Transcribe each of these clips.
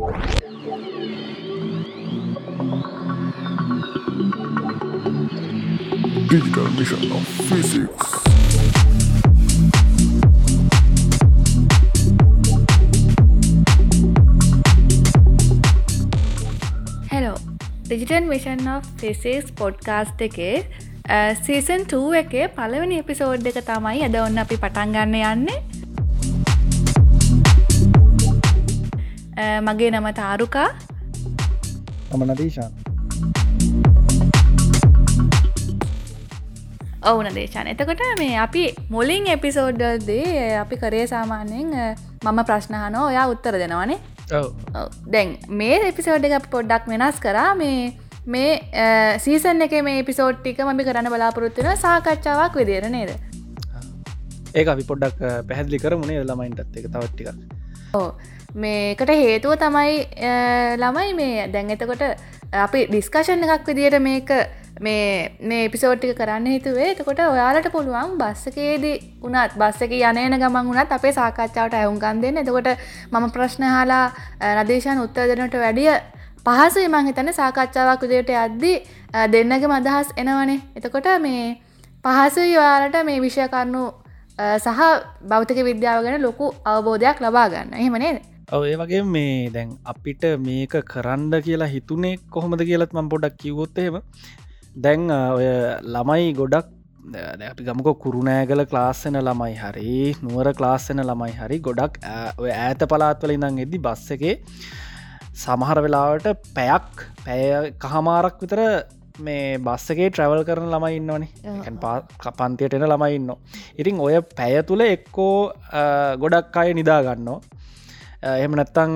Digital Mission of Physics. Hello digital mission of physics podcast එකේ uh, season 2 එකේ පළවෙනි episode එක තමයි අද ඔන්න අපි පටන් ගන්න යන්නේ මගේ නම තාරුකා. මම නදීශාන් ඔවුන දේශන එතකොට මේ අපි මුලින් එපිසෝඩ්දේ අපි කරේ සාමාන්‍යයෙන් මම ප්‍රශ්නහනෝ ඔයා උත්තර දෙනවනේ ඔව්. දැන් මේ එපිසෝඩ් එක අපි පොඩ්ඩක් වෙනස් කරා. මේ මේ සීසන් එක මේ පිසෝට් ටික මි කරන්න බලාපොරොත්තුන සාකච්ඡාවක් විදිර නේද? ඒක අපි පොඩ්ඩක් පැහැදිලි කරමුණේ ළමයින්ටත්? එක තවට්ටික ඕ මේකට හේතුව තමයි අ, ළමයි මේ. දැන් එතකොට අපි ඩිස්කශන් එකක් විදියට මේක මේ මේ පිසෝට්ටික කරන්න හිතුවේ එතකොට ඔයාලට පුළුවන් බස්සකේදී උනත් බස්සක යනයන ගමන් වුණත් අපේ සාකච්ඡාවට ඇවුන්කන් දෙන්න. එතකොට මම ප්‍රශ්න හලා නදේශන් උත්තදනට වැඩිය පහසුයි මං හිතන සාකච්ඡාවක් විදියට යද්දි අ, දෙන්නගම අදහස් එනවනේ. එතකොට මේ පහසුයි ඔයාලට මේ විෂය කරනු අ, සහ බෞතික විද්‍යාව ගැන ලොකු අවබෝධයක් ලබා ගන්න. එහෙමනේද ඔව ඒ වගේ මේ දැන් අපිට මේක කරන්න කියලා හිතුනේ කොහොමද කියලත් මම් පොඩක් කිවොත්තේම දැන් ඔය ළමයි ගොඩක් අපි ගමක කුරුණෑගල ක්ලාස්සෙන ළමයි හරි නුවර ක්ලාස්සෙන ළමයි හරි ගොඩක් ඔය ඈත පලාත්වල ඉඳං එදදි බස්ස එකේ සමහර වෙලාවට පැයක් පැය කහමාරක් විතර මේ බස්සගේ ට්‍රවල් කරන ළමයි ඉන්නවනේ. පන්තියට එන ළමයි ඉන්න ඉතින් ඔය පැය තුළ එක්කෝ ගොඩක් අය නිදාගන්නෝ එහම නැත්තං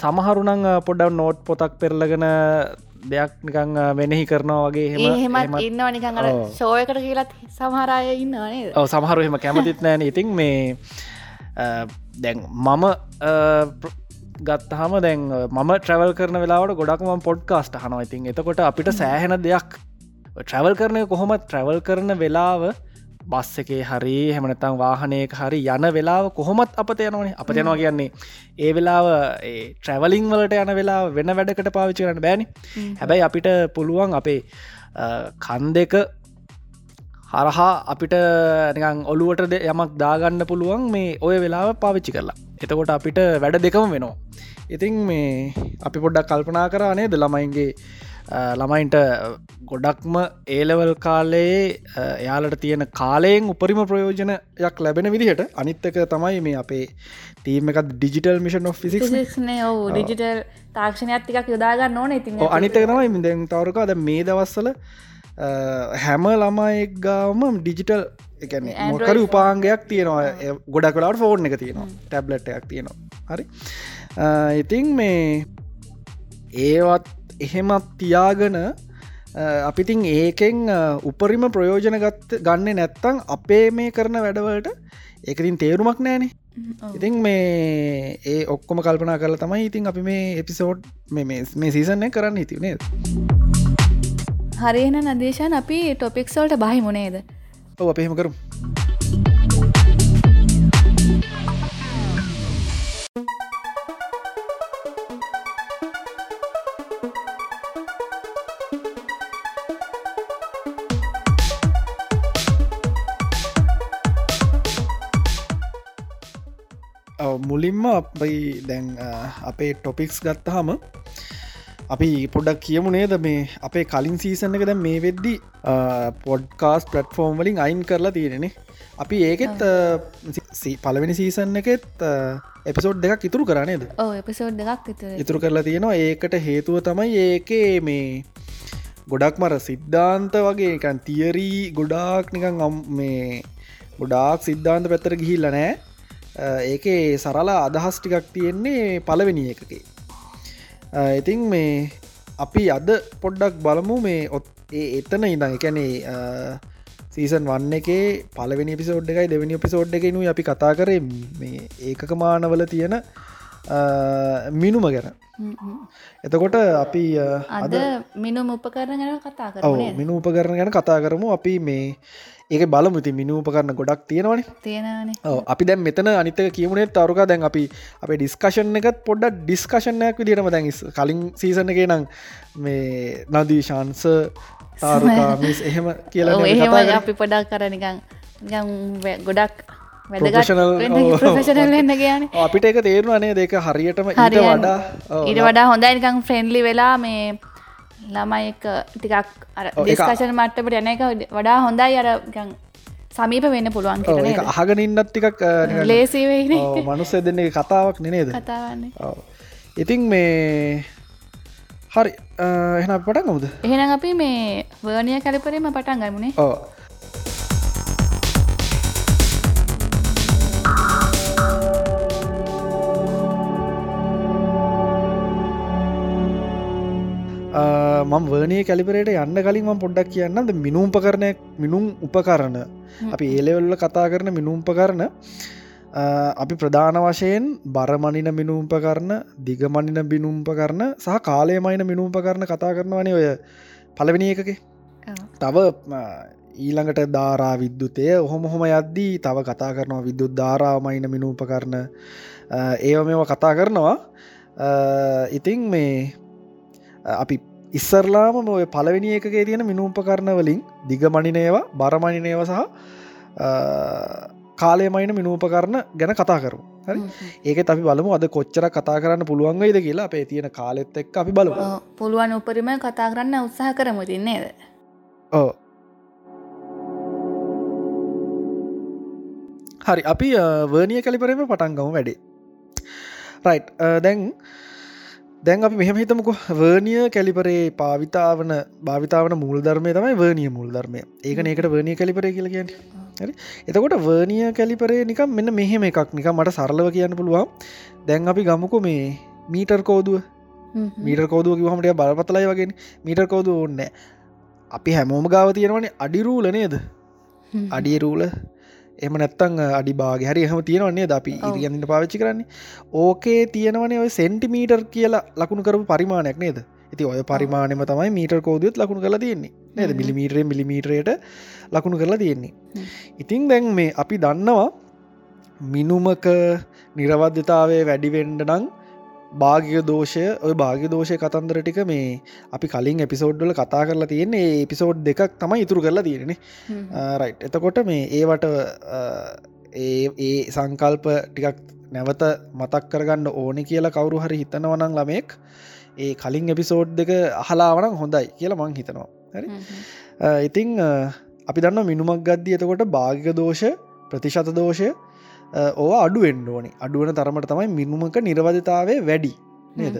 සමහරුනං පොඩ්ඩක් නෝට් පොතක් පෙරලගෙන දෙයක් නිකං මෙනෙහි කරනවා වගේ එහෙමත් ඉන්නවා නිකං අර ඔව්. ෂෝයකට කියලත් සමහරය ඉන්නවානේ ඔව සමහරු එහෙම කැමතිත් නෑන ඉතින් මේ දැන් මම ගත්තහම දැන් මම ට්‍රවල් කරන වෙලාවට ගොඩක්ම පොඩ්කාස්ට හනවා ඉතින් එතකොට අපිට සෑහෙන දෙයක්. ට්‍රවල් කරනය කොහොම ට්‍රවල් කරන වෙලාව බස් එකේ හරි හෙමනතං වාහනයක හරි යන වෙලාව කොහොමත් අපත යනවනේ. අප යනවා කියන්නේ ඒ වෙලාව ට්‍රවලිං වලට යන වෙලා වෙන වැඩකට පාවිච්චි කරන්න බෑනි. හැබැයි අපිට පුළුවන් අපේ කන් දෙක හරහා අපිට නිකං ඔලුවට යමක් දාගන්න පුළුවන් මේ ඔය වෙලාව පාවිච්චි කරලා. එතකොට අපිට වැඩ දෙකම වෙනවා. ඉතින් මේ අපි පොඩ්ඩක් කල්පනා කරනේ ද ළමයින්ගේ ළමයින්ට ගොඩක්ම ඒලවල් කාලයේ එයාලට තියෙන කාලයෙන් උපරිම ප්‍රයෝජනයක් ලැබෙන විදිහට අනිත්තක තමයි මේ අපේ තීම එකත් digital mission of physics digital තාක්ෂණයක් ටිකක් යොදාගන්න ඕන ඉතින් අනිතක තමයි දැන් තවරකාද මේ දවස්සල හැම ළමයෙක් ගාම ඩිජිටල් එකන මොකර උපාංගයක් තියෙනවා. ඒ ගොඩක් කලාට ෆෝර්න් එක තියෙනවා. ටැබ්ලට්යක් තියෙනවා. හරි. ඉතින් මේ ඒවත් එහෙමත් තියාගන අපිතින් ඒකෙන් උපරිම ප්‍රයෝජන ගත්ත ගන්න නැත්තං අපේ මේ කරන වැඩවලට. ඒකතින් තේරුමක් නෑනේ. ඉතින් මේ ඒ ඔක්කොම කල්පනා කරලා තමයි ඉතින් අපි මේ එපිසෝඩ් මේ සීසනය කරන්න හිතිවනේ හරින නදේශන් අපි ටොපික්සෝල්ට බහි මුණේද ඔව අපහෙම කරු මුලින්ම අපයි දැන් අපේ ටොපික්ස් ගත්තහම අපි පොඩක් කියමු නේද? මේ අපේ කලින් සීසන එක ද මේ වෙද්දි පොඩ්කාස් පලට්ෆෝර්ම් වලින් අයින් කරලා තියෙනෙනේ අපි ඒකෙත් පළවෙනි සීසන් එකෙත් එපිසෝඩ් දෙකක් ඉතුරු කරනේද එපිසෝඩ් විතර ඉතුරු කරලා තියෙනවා. ඒකට හේතුව තමයි ඒකේ මේ ගොඩක් මර සිද්ධාන්ත වගේ එකන් තියරී ගොඩාක් නිකන් අම්- මේ ගොඩාක් සිද්ධාන්ත පැත්තර ගිහිල්ල නෑ ඒකේ සරලා අදහස් ටිකක් තියෙන්නේ පලවෙනි එකකේ. ඉතින් මේ අපි අද පොඩ්ඩක් බලමු මේ ඔත් එතන ඉඳං එකැනේ සීසන් වන්න එකේ පලවෙනි පිසෝඩ් එකයි දෙවනි පිසෝඩ් එකනු අපි කතා කරේ මේ ඒකක මානවල තියෙන මිනුම ගැන. එතකොට අපි අද මිනුම් උපකරන ගැන කතා මිනු උපකරන ගැන කතා කරමු. අපි මේ ඒක බලමුති මිනු උපකරන ගොඩක් තියෙනවනේ. තියෙනනේ අපි දැන් මෙතන අනිතක කියමුණේ තවරුකා දැන් අපි අප ඩිස්කශන් එකත් පොඩ්ඩ ඩිස්කශනයක් විදිටම දැන් කලින් සීසන එක නම් මේ නදී ශාන්ස තාරුකාමිස් එහෙම කියලා එහෙම. අපි පොඩක් කර නිකං නිකං වැ- ගොඩක් ඔව්, අපිට එක තේරුවනේ දෙක හරියටම හරි වඩා ඊට වඩා හොඳයි නිකං ෆ්‍රෙන්ඩලි වෙලා මේ ළමයි එක ටිකක් අර ඩිස්කශන මට්ටපට යන එක වඩා හොඳයි අර සමීප වෙන්න පුළුවන් කියන අහගෙන ඉන්නත් ටිකක් ලේසිවෙන මනුස්ස දෙන්නේ කතාවක් නෙනේද කතාවන්නේ. ඉතින් මේ හරි එහන පටන් ගමුද? එහෙනම් අපි මේ වර්ණය කැලිපරීම පටන් ගමුණේ ඕ මම වර්නය කැලිපරයට යන්න කලින් ම පොඩ්ඩක් කියන්නද මිනුම්ප කරණය මිනුම් උපකරණ. අපි ඒලෙවල්ල කතා කරන මිනුම්ප කරන අපි ප්‍රධාන වශයෙන් බරමනින මිනුම්ප කරන දිගමනින බිනුම්ප කරන සහ කාලයමයින මිනුම්ප කරන කතා කරනවනේ ඔය පලවෙනි එකකේ. තව ඊළඟට ධාරා විද්දුතය ඔහොම හොම යද්දී තව කතා කරනවා විද්‍යුත් ධාරාමයින මිනූප කරන ඒව මෙව කතා කරනවා. අ, ඉතිං මේ අපි ඉස්සරලාම ඔය පලවෙනි එකගේ තියෙන මිනූප කරන වලින් දිගමනිනේවා බරමනිනේව සහ අ, කාලයමයින මිනූප කරන ගැන කතා කරු හරි? ඒක අපි බලමු අද කොච්චර කතා කරන්න පුළුවන්ගයිද කියලා. අපේ තියෙන කාලෙත් එක් අපි බලමු. පුළුවන් උපරිම කතා කරන්න උත්සාහ කරමු. තින්නේද ඕ හරි. අපි වර්නිය කලිපරම පටන්ගමු වැඩේ. රයි් දැන් දැන් අපි මෙහම හිතමක. වර්නිය කැලිපරේ පාවිතාවන භාවිතාවන මුල් ධර්මය තමයි වර්නිය මුල් ධර්මය. ඒක ඒකට වර්නිය කලිපරේ කියල කියන්න. හරි? එතකොට වර්නිය කැලිපරේ නිකම් මෙන්න මෙහෙම එකක්. නික මට සරලව කියන්න පුළුවන්. දැන් අපි ගමුකු මේ මීටර් කෝදුව. මීට කෝදුව කිවහමට බලපතලයි වගේ මීටර් කෝදුව ඕන්න අපි හැමෝම ගාව තියෙනවනේ අඩිරූල නේද? අඩියරූල එම නැත්තං අඩි බාග. හරි හම තියෙනවන්නේ ද අපි ඔව්. ඉරියන්ට පාවිච්චි කරන්නේ? ඕකේ තියෙනවනේ ඔය සෙන්ටිමීටර් කියලා ලකුණු කරපු පරිමාණයක් නේද? ඉති ඔය පරිමාණයම තමයි මීටර් කෝදුවත් ලකුණු කලා තියෙන්නේ. නේද. මිලිමීටරේ මිලිමීටරයට ලකුණු කරලා තියෙන්නේ. ඉතිං දැන් මේ අපි දන්නවා මිනුමක නිරවද්‍යතාවය වැඩිවෙන්ඩ නං භාගික දෝෂය ඔය භාග දෝෂය කතන්දර ටික මේ අපි කලින් එපිසෝඩ්ඩල කතා කරලා තියෙන්නේ එපිසෝඩ් දෙකක් තමයි ඉතුරු කරලා තියෙනෙ රයි් එතකොට මේ ඒවට ඒ සංකල්ප ටිකක් නැවත මතක් කරගන්න ඕනෙ කියලා කවුරු හරි හිතනවනං ළමෙක් ඒ කලින් එපිසෝඩ් දෙක අහලාවනං හොඳයි කියලා මං හිතනවා. හරි? ඉතිං අපි දන්න මිනුමක් ගද්දී එතකොට භාගික දෝෂ ප්‍රතිශත දෝෂය ඕවා අඩුවෙන්ඩ ඕනි. අඩුවන තරමට තමයි මිනුමක නිර්වධතාවය වැඩි නේද?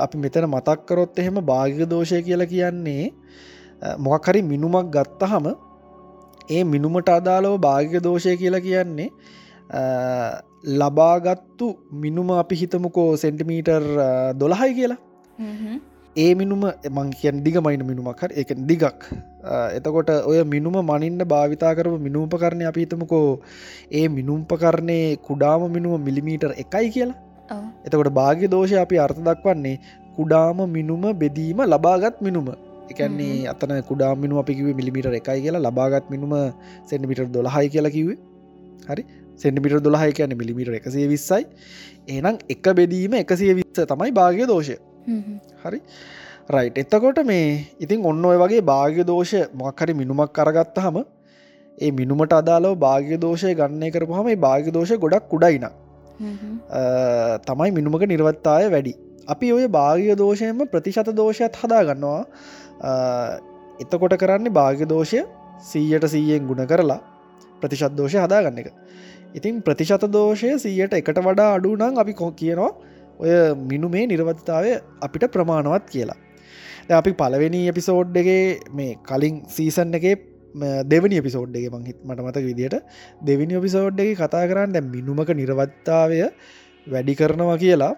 අපි මෙතන මතක්කරොත් එහෙම භාගික දෝෂය කියලා කියන්නේ අ, මොකක්හරි මිනුමක් ගත්තහම ඒ මිනුමට අදාළව භාගික දෝෂය කියලා කියන්නේ ලබාගත්තු මිනුම අපි හිතමුකෝ සෙන්ටිමීටර් දොළහයි කියලා ඒ මිනුම මං කියන් දිගමයින මිනුමක් හර එක දිගක්. එතකොට ඔය මිනුම මනින්න භාවිතා කරව මිනූපකරණය අපි හිතමුකෝ ඒ මිනුම්පකරණය කුඩාම මිනුම මිලිමීටර් එකයි කියලා. එතකොට භාග්‍ය දෝෂය අපි අර්ථ දක්වන්නේ කුඩාම මිනුම බෙදීම ලබාගත් මිනුම. එකන්නේ අතන කුඩා මිනු අපි කිව මිලිමිට එකයි කියලා ලබාගත් මිනුම සෙන්ඩිමිට දොළහයි කියලා කිවේ හරි? සෙන්ඩිමිට දොළහයි කියන මිලිමිට එකසිය විස්සයි. ඒනම් එක බෙදීම එකසිය විස්ස තමයි භාග්‍ය දෝෂය හරි? රයිට් එත්තකොට මේ ඉතින් ඔන්න ඔය වගේ භාග්‍ය දෝෂ මොක්හරි මිනුමක් කරගත්ත හම ඒ මිනුමට අදාලව භාග්‍ය දෝෂය ගන්නය කරපුහම මේ භාග්‍ය දෝෂ ගොඩක් කුඩයින තමයි මිනුමක නිර්වත්තාය වැඩි. අපි ඔය භාග්‍ය දෝෂයම ප්‍රතිශත දෝෂයත් හදා ගන්නවා එතකොට කරන්නේ භාග්‍ය දෝෂය සීයට සීයෙන් ගුණ කරලා ප්‍රතිශත් දෝෂය හදාගන්න එක. ඉතින් ප්‍රතිශත දෝෂය සීයට එකට වඩා අඩුනං අපි කො කියනවා ඔය මිනුමේ නිර්වත්තාවය අපිට ප්‍රමාණවත් කියලා. දැන් අපි පලවෙනි එපිසෝඩ්ඩගේ මේ කලින් සීසන් එකේ ම දෙවනි එපිසෝඩ්ඩගේ මංහිත් මට මතක විදියට දෙවිනි එපිසෝඩ්ඩගේ කතා කරන්න දැ මිනුමක නිර්වත්තාවය වැඩි කරනවා කියලා.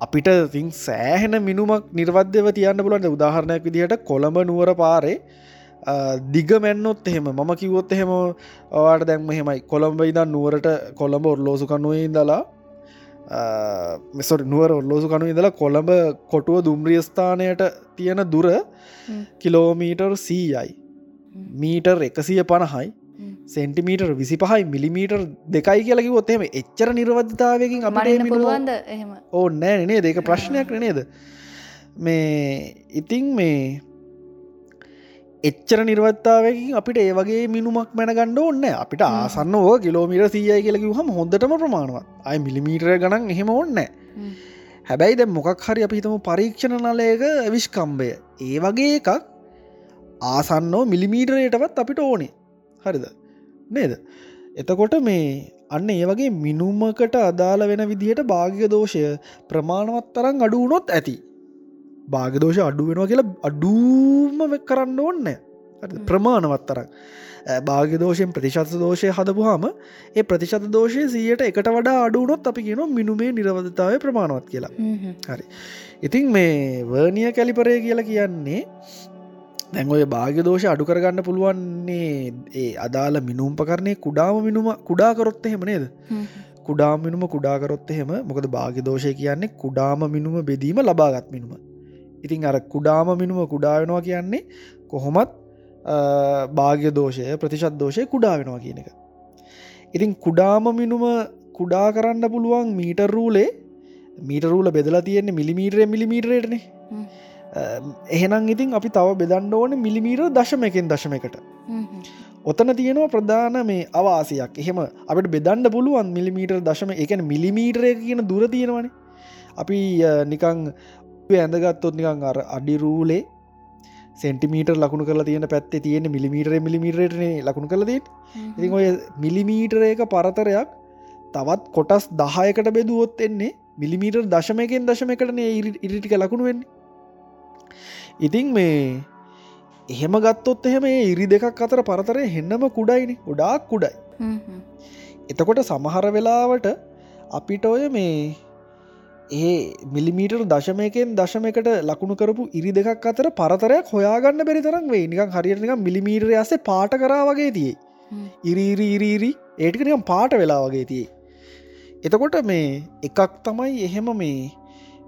අපිට තින් සෑහෙන මිනුමක් නිර්වද්‍යව තියන්න පුලන්ට උදාහරණයක් විදිහට කොළඹ නුවර පාරේ අ, දිග මැන්නොත් එහෙම මම කිවොත් එහෙම ඔවාට දැන්ම හෙමයි කොළඹ ඉදන් නුවරට කොළඹ ඔර්ලෝසු කනුවේ ඉදලා මෙසොට නුවර ඔල්ලෝසු කනු ඉදලා කොළඹ කොටුව දුම්රියස්ථානයට තියෙන දුර කිලෝමීටර් සීයයි. මීටර් එකසිය පණහයි සෙන්ටිමීටර් විසි පහයි මිලිමීටර් දෙකයි කියලකි ොත්තේම එච්චර නිර්වධතාවකින් අපට පුළුවන්ද? ඕ නෑ නේ දෙක ප්‍රශ්නයක් නේද? මේ ඉතිං මේ එච්චර නිර්වත්තාවකින් අපිට ඒ වගේ මිනුමක් මැන ගණ්ඩ ඔන්න අපිට ආසන්න ඕ කිලෝමිට සීයයි කියලකි හම හොඳටම ප්‍රමාණුවත්. අයි මිලිමීටර ගණන් එහෙම ඔන්න හැබැයි ද මොකක් හරි අපි හිතම පරීක්ෂණ නලයක විශ්කම්බය ඒ වගේ එකක් ආසන්නෝ මිලිමීටරයටවත් අපිට ඕනේ. හරිද? නේද? එතකොට මේ අන්න ඒ වගේ මිනුමකට අදාළ වෙන විදිහට භාගික දෝෂය ප්‍රමාණවත් තරම් අඩුවනොත් ඇති භාගදෝෂ අඩු වෙනවා කියලා අඩූම කරන්න ඕන්න ප්‍රමාණවත් තරක් භාගදෝෂයෙන් ප්‍රතිශත දෝෂය හදපුහම ඒ ප්‍රතිශත දෝෂය සීයට එකට වඩා අඩුනොත් අපි කියන මිනුමේ නිරවධතාව ප්‍රමාණවත් කියලා. හරි. ඉතින් මේ වර්නිය කැලිපරය කියලා කියන්නේ දැන්ඔය භාගදෝෂ අඩු කරගන්න පුළුවන්නේ ඒ අදාළ මිනුම්පකරණය කුඩාම මිනුම කුඩාකරොත්ත හෙමනේද කුඩා මිනුම කුඩාකරොත් එහෙම මොකද භාගදෝෂය කියන්නේ කුඩාම මිනුම බෙදීම ලබාගත් මිනුම ඉතින් අර කුඩාම මිනුම කුඩාවෙනවා කියන්නේ කොහොමත් භාග්‍ය දෝෂය ප්‍රතිශත් දෝෂය කුඩා වෙනවා කියන එක. ඉතින් කුඩාම මිනුම කුඩා කරන්න පුළුවන් මීටරූලේ මීටරූල බෙදලා තියෙන්නේ මිලිමීටරය මිලිමීටරේටන. එහෙනම් ඉතින් අපි තව බෙදන්න ඕන මිලිමීටර් දශම එකෙන් දශම එකට ඔතන තියෙනවා ප්‍රධාන මේ අවාසයක්. එහෙම අපට බෙදන්න පුළුවන් මිලිමීටර් දශම එකන මිලිමීටරය කියන දුර තියෙනවන. අපි නිකං ඇඳගත්තොත් නිකං අර අඩිරූලේ සෙන්ටිමීටර් ලකුණු කල තියෙන පැත්තේ තියෙන මිලිමීටර මිලිමීටරන ලකුණු කලදී ඉතින් ඔය මිලිමීටර එක පරතරයක් තවත් කොටස් දහයකට බෙදුවොත් එන්නේ මිලිමීටර් දශමයකෙන් දශමකටන ඉරිටික ලකුණු වෙන්නේ. ඉතිං මේ එහෙම ගත්තොත් එහෙම ඉරි දෙකක් අතර පරතරය හෙන්නම කුඩයිනි. ගොඩාක් කුඩයි. එතකොට සමහර වෙලාවට අපිට ඔය මේ ඒ මිලිමීටර් දශමයකෙන් දශමකට ලකුණු කරපු ඉරි දෙකක් අතර පරතරයක් හොයාගන්න බැරි තරම් වේ නිකන් හරිනික මිලිමීටර අසේ පාට කරා වගේ තියේ. ඉරීරි ඉරීරි ඒටිකනිකම් පාට වෙලා වගේ තියේ. එතකොට මේ එකක් තමයි එහෙම මේ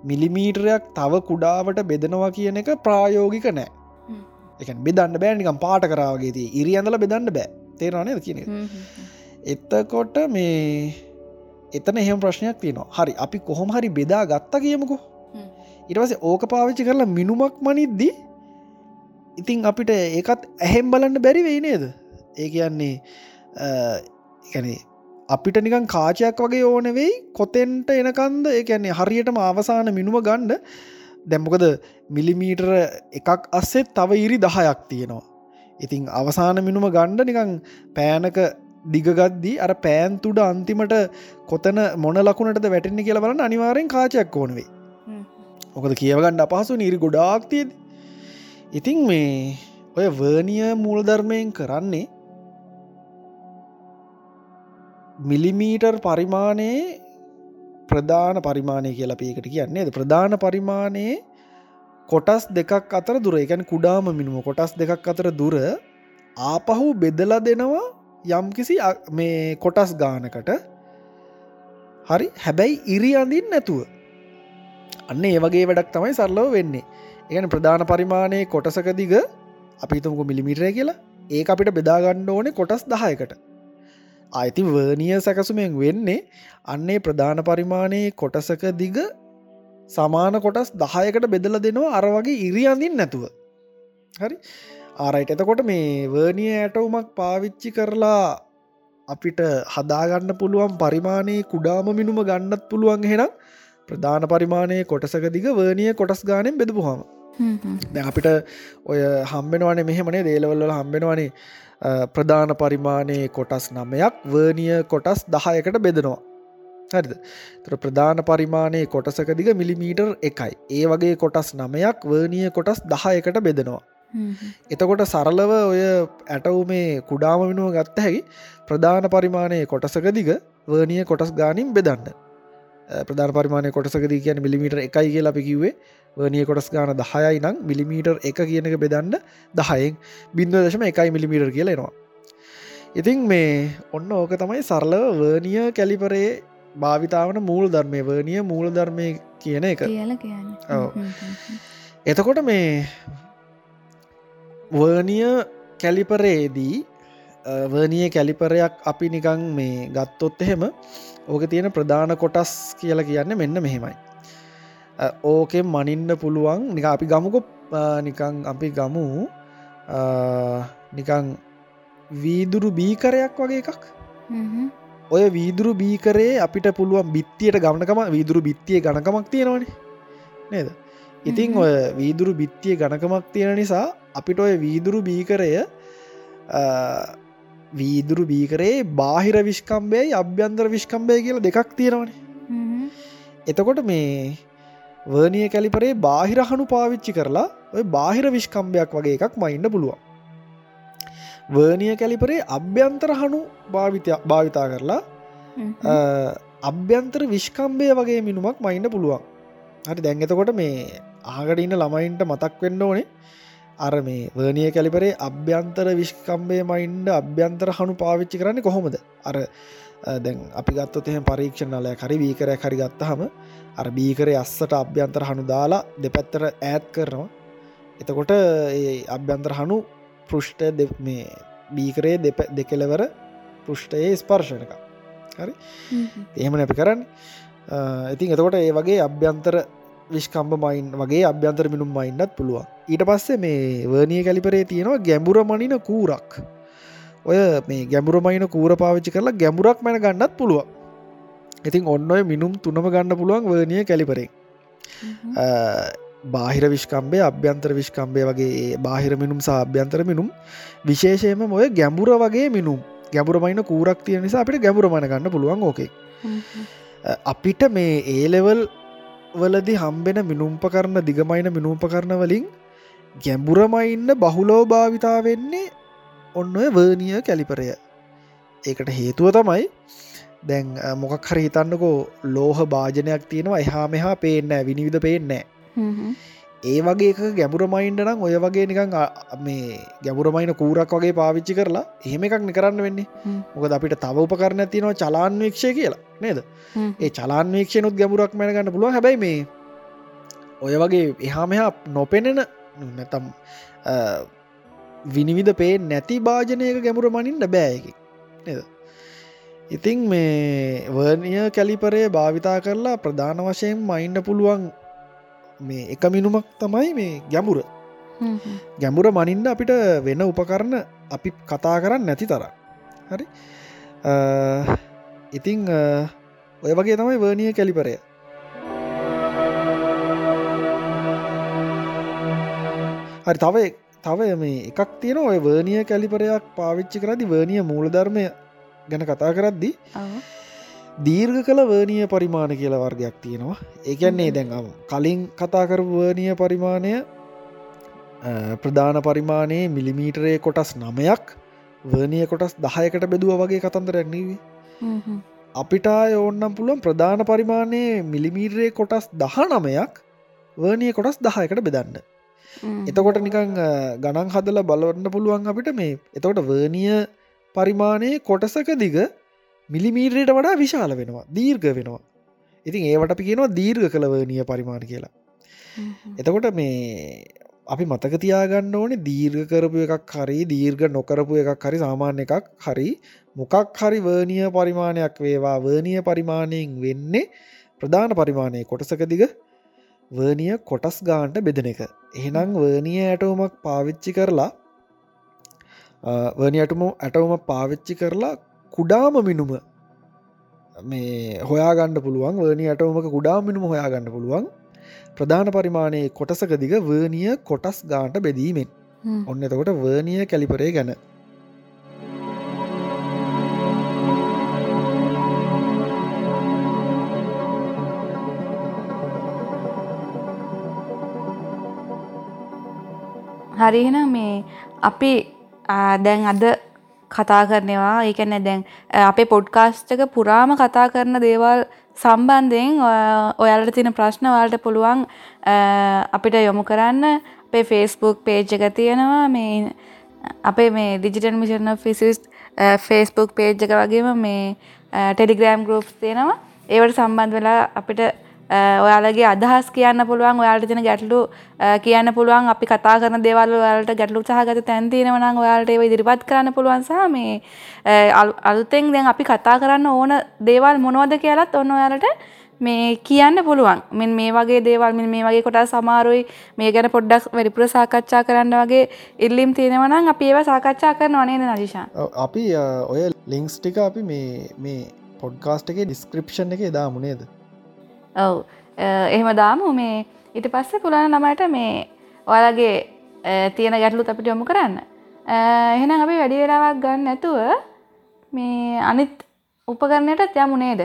මිලිමීටරයක් තව කුඩාවට බෙදනවා කියන එක ප්‍රායෝගික නෑ. එක බෙදන්න බෑනිකම් පාට කරාවගේ තිය. ඉරි ඇඳල බෙදන්න බෑ. තේරවානය කියන එත්තකොට මේ එතන එහෙම ප්‍රශ්නයක් තියනවා. හරි අපි කොහොම හරි බෙදා ගත්ත කියමුකෝ ඉටවස ඕක පාවිච්චි කරලා මිනුමක් මනිද්දී ඉතිං අපිට ඒකත් ඇහෙම් බලන්න බැරි වෙයි නේද? ඒ කියන්නේ ගැනේ අපිට නිකන් කාචයක් වගේ ඕන වෙයි කොතෙන්ට එනකන්ද? ඒ කියන්නේ හරියටම අවසාන මිනුම ගණ්ඩ දැම්මකද මිලිමීටර එකක් අස්සෙත් තව ඉරි දහයක් තියෙනවා. ඉතිං අවසාන මිනුම ගණ්ඩ නිකං පෑනක දිගගද්දී අර පෑන්තුඩ අන්තිමට කොතන මොන ලකුණට වැටෙන්නේ කියලා බලන්න අනිවාරෙන් කාචයක් ඕනවේ මොකද කියවගන්න අපහසු නීරි ගොඩාක් තියද ඉතිං මේ ඔය වර්නිය මූල්ධර්මයෙන් කරන්නේ මිලිමීටර් පරිමාණයේ ප්‍රධාන පරිමාණය කියලා පියකට කියන්නේ. ප්‍රධාන පරිමාණයේ කොටස් දෙකක් අතර දුර. එකැන කුඩාම මිනිම කොටස් දෙකක් අතර දුර ආපහු බෙදලා දෙනවා යම්කිසි මේ කොටස් ගානකට හරි හැබැයි ඉරි අඳින් නැතුව. අන්න ඒ වගේ වැඩක් තමයි සරලව වෙන්නේ. ඒන ප්‍රධාන පරිමාණයේ කොටසක දිග අපිතුමක මිලිමිටරය කියලා. ඒ අපිට බෙදාගණ්ඩ ඕනේ කොටස් දහයකට. අයිති වර්නිය සැකසුමෙන් වෙන්නේ අන්නේ ප්‍රධාන පරිමාණයේ කොටසක දිග සමාන කොටස් දහයකට බෙදල දෙනවා අර වගේ ඉරි අඳින් නැතුව. හරි? ආරයිට එතකොට මේ වර්නිය ඇටවුමක් පාවිච්චි කරලා අපිට හදාගන්න පුළුවන් පරිමාණයේ කුඩාම මිනුම ගන්නත් පුළුවන් හෙනම් ප්‍රධාන පරිමාණයේ කොටසක දිග වර්නිය කොටස් ගානෙන් බෙදපුහම දැ අපිට ඔය හම්බෙනවනේ මෙහෙමනේ දේලවල්ල හම්බෙනවනේ. ප්‍රධාන පරිමාණයේ කොටස් නමයක් වර්නිය කොටස් දහයකට බෙදනවා. හරිද? තර ප්‍රධාන පරිමාණයේ කොටසක දිග මිලිමීටර් එකයි. ඒ වගේ කොටස් නමයක් වර්නිය කොටස් දහයකට බෙදනවා එතකොට සරලව ඔය ඇටවු මේ කුඩාම වෙනුව ගත්ත හැකි ප්‍රධාන පරිමාණයේ කොටසක දිග වර්නිය කොටස් ගානින් බෙදන්න. ප්‍රධාන පරිමාණය කොටසකදී කියන මිලිමීටර් එකයි කියලා අපි කිව්වේ. වර්නිය කොටස් ගාන දහයයි නම් මිලිමීටර් එක කියන එක බෙදන්න දහයෙන් බින්දුව දශම එකයි මිලිමීටර් කියලෙනවා ඉතින් මේ ඔන්න ඕක තමයි සරලව වර්නිය කැලිපරේ භාවිතාවන මූල් ධර්මය වර්නිය මූල ධර්මය කියන එක. කියල. එතකොට මේ වර්නිය කැලිපරේදී වර්නිය කැලිපරයක් අපි නිකං මේ ගත්තොත් එහෙම ඕක තියෙන ප්‍රධාන කොටස් කියල කියන්න මෙන්න මෙහෙමයි. ඕකෙන් මනින්න පුළුවන් නික අපි ගමුකො නිකං අපි ගමු නිකං වීදුරු බීකරයක් වගේ එකක්. ඔය වීදුරු බීකරේ අපිට පුළුවන් බිත්තියට ගමනකම වීදුරු බිත්තිය ගණකමක් තියෙනවානේ. නේද ඉතිං. ඔය වීදුරු බිත්තිය ගණකමක් තියෙන නිසා අපිට ඔය වීදුරු බීකරය වීදුරු බීකරේ බාහිර විශ්කම්බයයි අභ්‍යන්තර විශ්කම්බය කියල දෙකක් තියෙනවනේ. එතකොට මේ වර්නිය කැලිපරේ බාහිර හනු පාවිච්චි කරලා ඔය බාහිර විශ්කම්භයක් වගේ එකක් මයින්න පුළුවන්. වර්නිය කැලිපරේ අභ්‍යන්තර හනු භාවිතය භාවිතා කරලා අභ්‍යන්තර විශ්කම්බය වගේ මිනුමක් මයින්න පුළුවන්. හරි දැන්ගතකොට මේ ආගඩඉන්න ළමයින්ට මතක් වෙන්න ඕනේ. අර මේ වර්නිය කැලිපරේ අභ්‍යන්තර විශ්කම්බය මයින්ඩ අභ්‍යන්තර හනු පාවිච්චි කරන්න කොහොමද? අර දැන් අපි ගත්තොත් එහෙම පරීක්ෂණලය කරි වීකරය කරි ගත්තහම අර බීකරේ අස්සට අභ්‍යන්තර හනු දාලා දෙපැත්තර ඈත් කරනවා. එතකොට අභ්‍යන්තර හනු පෘෂ්ටය දෙ- මේ බීකරේ දෙප දෙකෙලවර පෘෂ්ටයේ ස්පර්ශනක හරි? එහෙම නැපි කරන්න. ඉතින් එතකොට ඒ වගේ අභ්‍යන්තර විශ්කම්බ මයින් වගේ අභ්‍යන්තර මිනුම් මයින්නත් පුළුවන්. ඊට පස්සේ මේ වර්නිය කැලිපරේ තියෙනවා ගැඹුර මනින කූරක්. ඔය මේ ගැඹුර මයින කූර පාවිච්චි කරලා ගැඹුරක් මැන ගන්නත් පුළුවන්. ඉතින් ඔන්න ඔය මිනුම් තුනම ගන්න පුළුවන් වර්නිය කැලිපරේ බාහිර විශ්කම්බේ අභ්‍යන්තර විශ්කම්බය වගේ බාහිර මිනුම් සහ අභ්‍යන්තර මිනුම් විශේෂයම ඔය ගැඹුර වගේ මිනුම් ගැඹුරමයින කූරක් තියෙන නිසා අපිට ගැඹුරමණ ගන්න පුළුවන් ඕකේ. අපිට මේ ඒලෙවල් වලදි හම්බෙන මිනුම්පකරන දිගමයින මිනුම්පකරන වලින් ගැඹුරමයින්න බහුලෝ භාවිතා වෙන්නේ ඔන්න ඔය වර්නිය කැලිපරය. ඒකට හේතුව තමයි දැන් අ, මොකක් හරි හිතන්නකෝ ලෝහ භාජනයක් තියෙනවා. එහා මෙහා පේන්න විනිවිධ පේන්නෑ ඒ වගේ එක ගැඹුරමයින්ට නම් ඔය වගේ නිකං මේ ගැඹුරමයින කූරක් වගේ පාවිච්චි කරලා එහෙම එකක් නිකරන්න වෙන්නේ. මොකද අපිට තව උපකරන තියනවා චලාන්වේක්ෂය කියලා නේද? ඒ චලාන්වේක්ෂයනුත් ගැඹුරක් මැනගන්න පුළුව හැබැයි මේ ඔය වගේ එහා මෙහා නොපෙනෙන නැතම් විනිවිධ පේ නැති භාජනයක ගැඹුර මනින්ට බෑයකි නද? ඉතිං මේ වර්නිය කැලිපරය භාවිතා කරලා ප්‍රධාන වශයෙන් මයින්ඩ පුළුවන් මේ එක මිනුමක් තමයි මේ ගැඹුර. ගැඹුර මනින්ද අපිට වෙන උපකරණ අපි කතා කරන්න නැති තර හරි? ඉතිං ඔය වගේ තමයි වර්නිය කැලිපරය. හරි තව තව මේ එකක් තියෙන ඔය වර්නිය කැලිපරයක් පාවිච්චි කරදි වර්නිය මූලධර්මය ගැන කතා කරද්දි දීර්ඝ කළ වර්නිය පරිමාණ කියල වර්ගයක් තියෙනවා. ඒකන්නේ දැන් කලින් කතාකර වර්නිය පරිමාණය ප්‍රධාන පරිමාණයේ මිලිමීටරේ කොටස් නමයක් වර්නිය කොටස් දහයකට බෙදුව වගේ කතන්දර ඇන්නේවී අපිට ඕන්නම් පුළුවන් ප්‍රධාන පරිමාණයේ මිලිමීටරේ කොටස් දහ නමයක් වර්නිය කොටස් දහයකට බෙදන්න. එතකොට නිකං ගණන් හදල බලවන්න පුළුවන් අපිට මේ එතකොට වර්නිය පරිමාණයේ කොටසක දිග මිලිමීටරයට වඩා විශාල වෙනවා දීර්ඝ වෙනවා. ඉතින් ඒවට අපි කියනවා දීර්ඝ කළ වර්නිය පරිමාණ කියලා. එතකොට මේ අපි මතක තියාගන්න ඕනේ දීර්ඝ කරපු එකක් හරි දීර්ඝ නොකරපු එකක් හරි සාමාන්‍ය එකක් හරි මොකක් හරි වර්නිය පරිමාණයක් වේවා. වර්නිය පරිමාණයෙන් වෙන්නේ ප්‍රධාන පරිමාණය කොටසක දිග වර්නිය කොටස් ගාන්ට බෙදෙන එක. එහෙනම් වර්නිය ඇටවමක් පාවිච්චි කරලා වර්නියටම ඇටවම පාවිච්චි කරලා කුඩාම මිනුම. මේ හොයාගන්න පුළුවන් වර්නි අටවමක කුඩා මිනුම හොයාගන්න පුළුවන්. ප්‍රධාන පරිමාණයේ කොටසක දිග වර්නිය කොටස් ගාන්ට බෙදීමෙන්. ඔන්න එතකොට වර්නිය කැලිපරේ ගැන. හරිහෙන මේ අපි දැන් අද කතා කරනවා. ඒකැන දැන් අ, අපේ පොඩ්කාස්ටක පුරාම කතා කරන දේවල් සම්බන්ධයෙන් ඔය- ඔයාලට තියෙන ප්‍රශ්න වලට පුළුවන් අ, අපිට යොමු කරන්න. අපේ ෆේස්බුක් පේජ් එක තියෙනවා. මේ අපේ මේ digital mission physics Facebook page එක වගේම මේ ටෙලිග්‍රෑම් ගරුප් තියෙනවා. ඒවට සම්බන්ධ වෙලා අපිට ඔයාලගේ අදහස් කියන්න පුළුවන් ඔයාලට තින ගැටලු කියන්න පුළුවන්. අපි කතා කරන දේවල් ඔයාලට ගැටලු සහගත තැන් තියෙනවනම් ඔයාලට ඒව ඉදිරිපත් කරන්න පුළුවන් සහ මේ අලුතෙන් දැන් අපි කතා කරන්න ඕන දේවල් මොනවද කියලත් ඔන්න ඔයාලට මේ කියන්න පුළුවන්. මෙන් මේ වගේ දේවල් මෙ මේ වගේ කොට සමාරුයි මේ ගැන පොඩ්ඩක් වැඩිපුර සාකච්ඡා කරන්න වගේ ඉල්ලිම් තියෙනවනම් අපි ඒව සාකච්ඡා කරන වනේද නදිශා අපි ඔය ලිංක්ස් ටික අපි මේ මේ පොඩ්කාස්ට් එක ඩිස්ක්‍රපෂන් එක දාමුණේද ඔව්. එහෙම දාමු. මේ ඉට පස්සේ පුළන ළමයට මේ ඔයාලගේ තියෙන ගැටලු අපිට යොමු කරන්න. එහෙනම් අපි වැඩි වෙලාවක් ගන්න නැතුව මේ අනිත් උපකරණයටත් යමු නේද?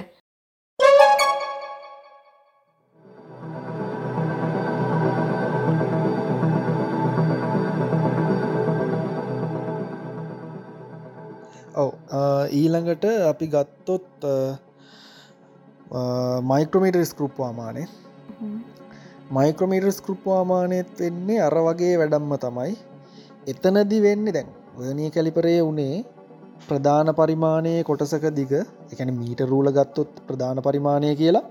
ඔව. ඊළඟට අපි ගත්තොත් මයික්‍රමීට ස්කෘප්වාමානය මයික්‍රමීට ස්කෘප්වාමානයත් වෙන්නේ අර වගේ වැඩම්ම තමයි. එතනදි වෙන්නේ දැන් වනී කැලිපරය වනේ ප්‍රධාන පරිමාණයේ කොටසක දිග එකන මීට රූල ගත්තොත් ප්‍රධාන පරිමාණය කියලා.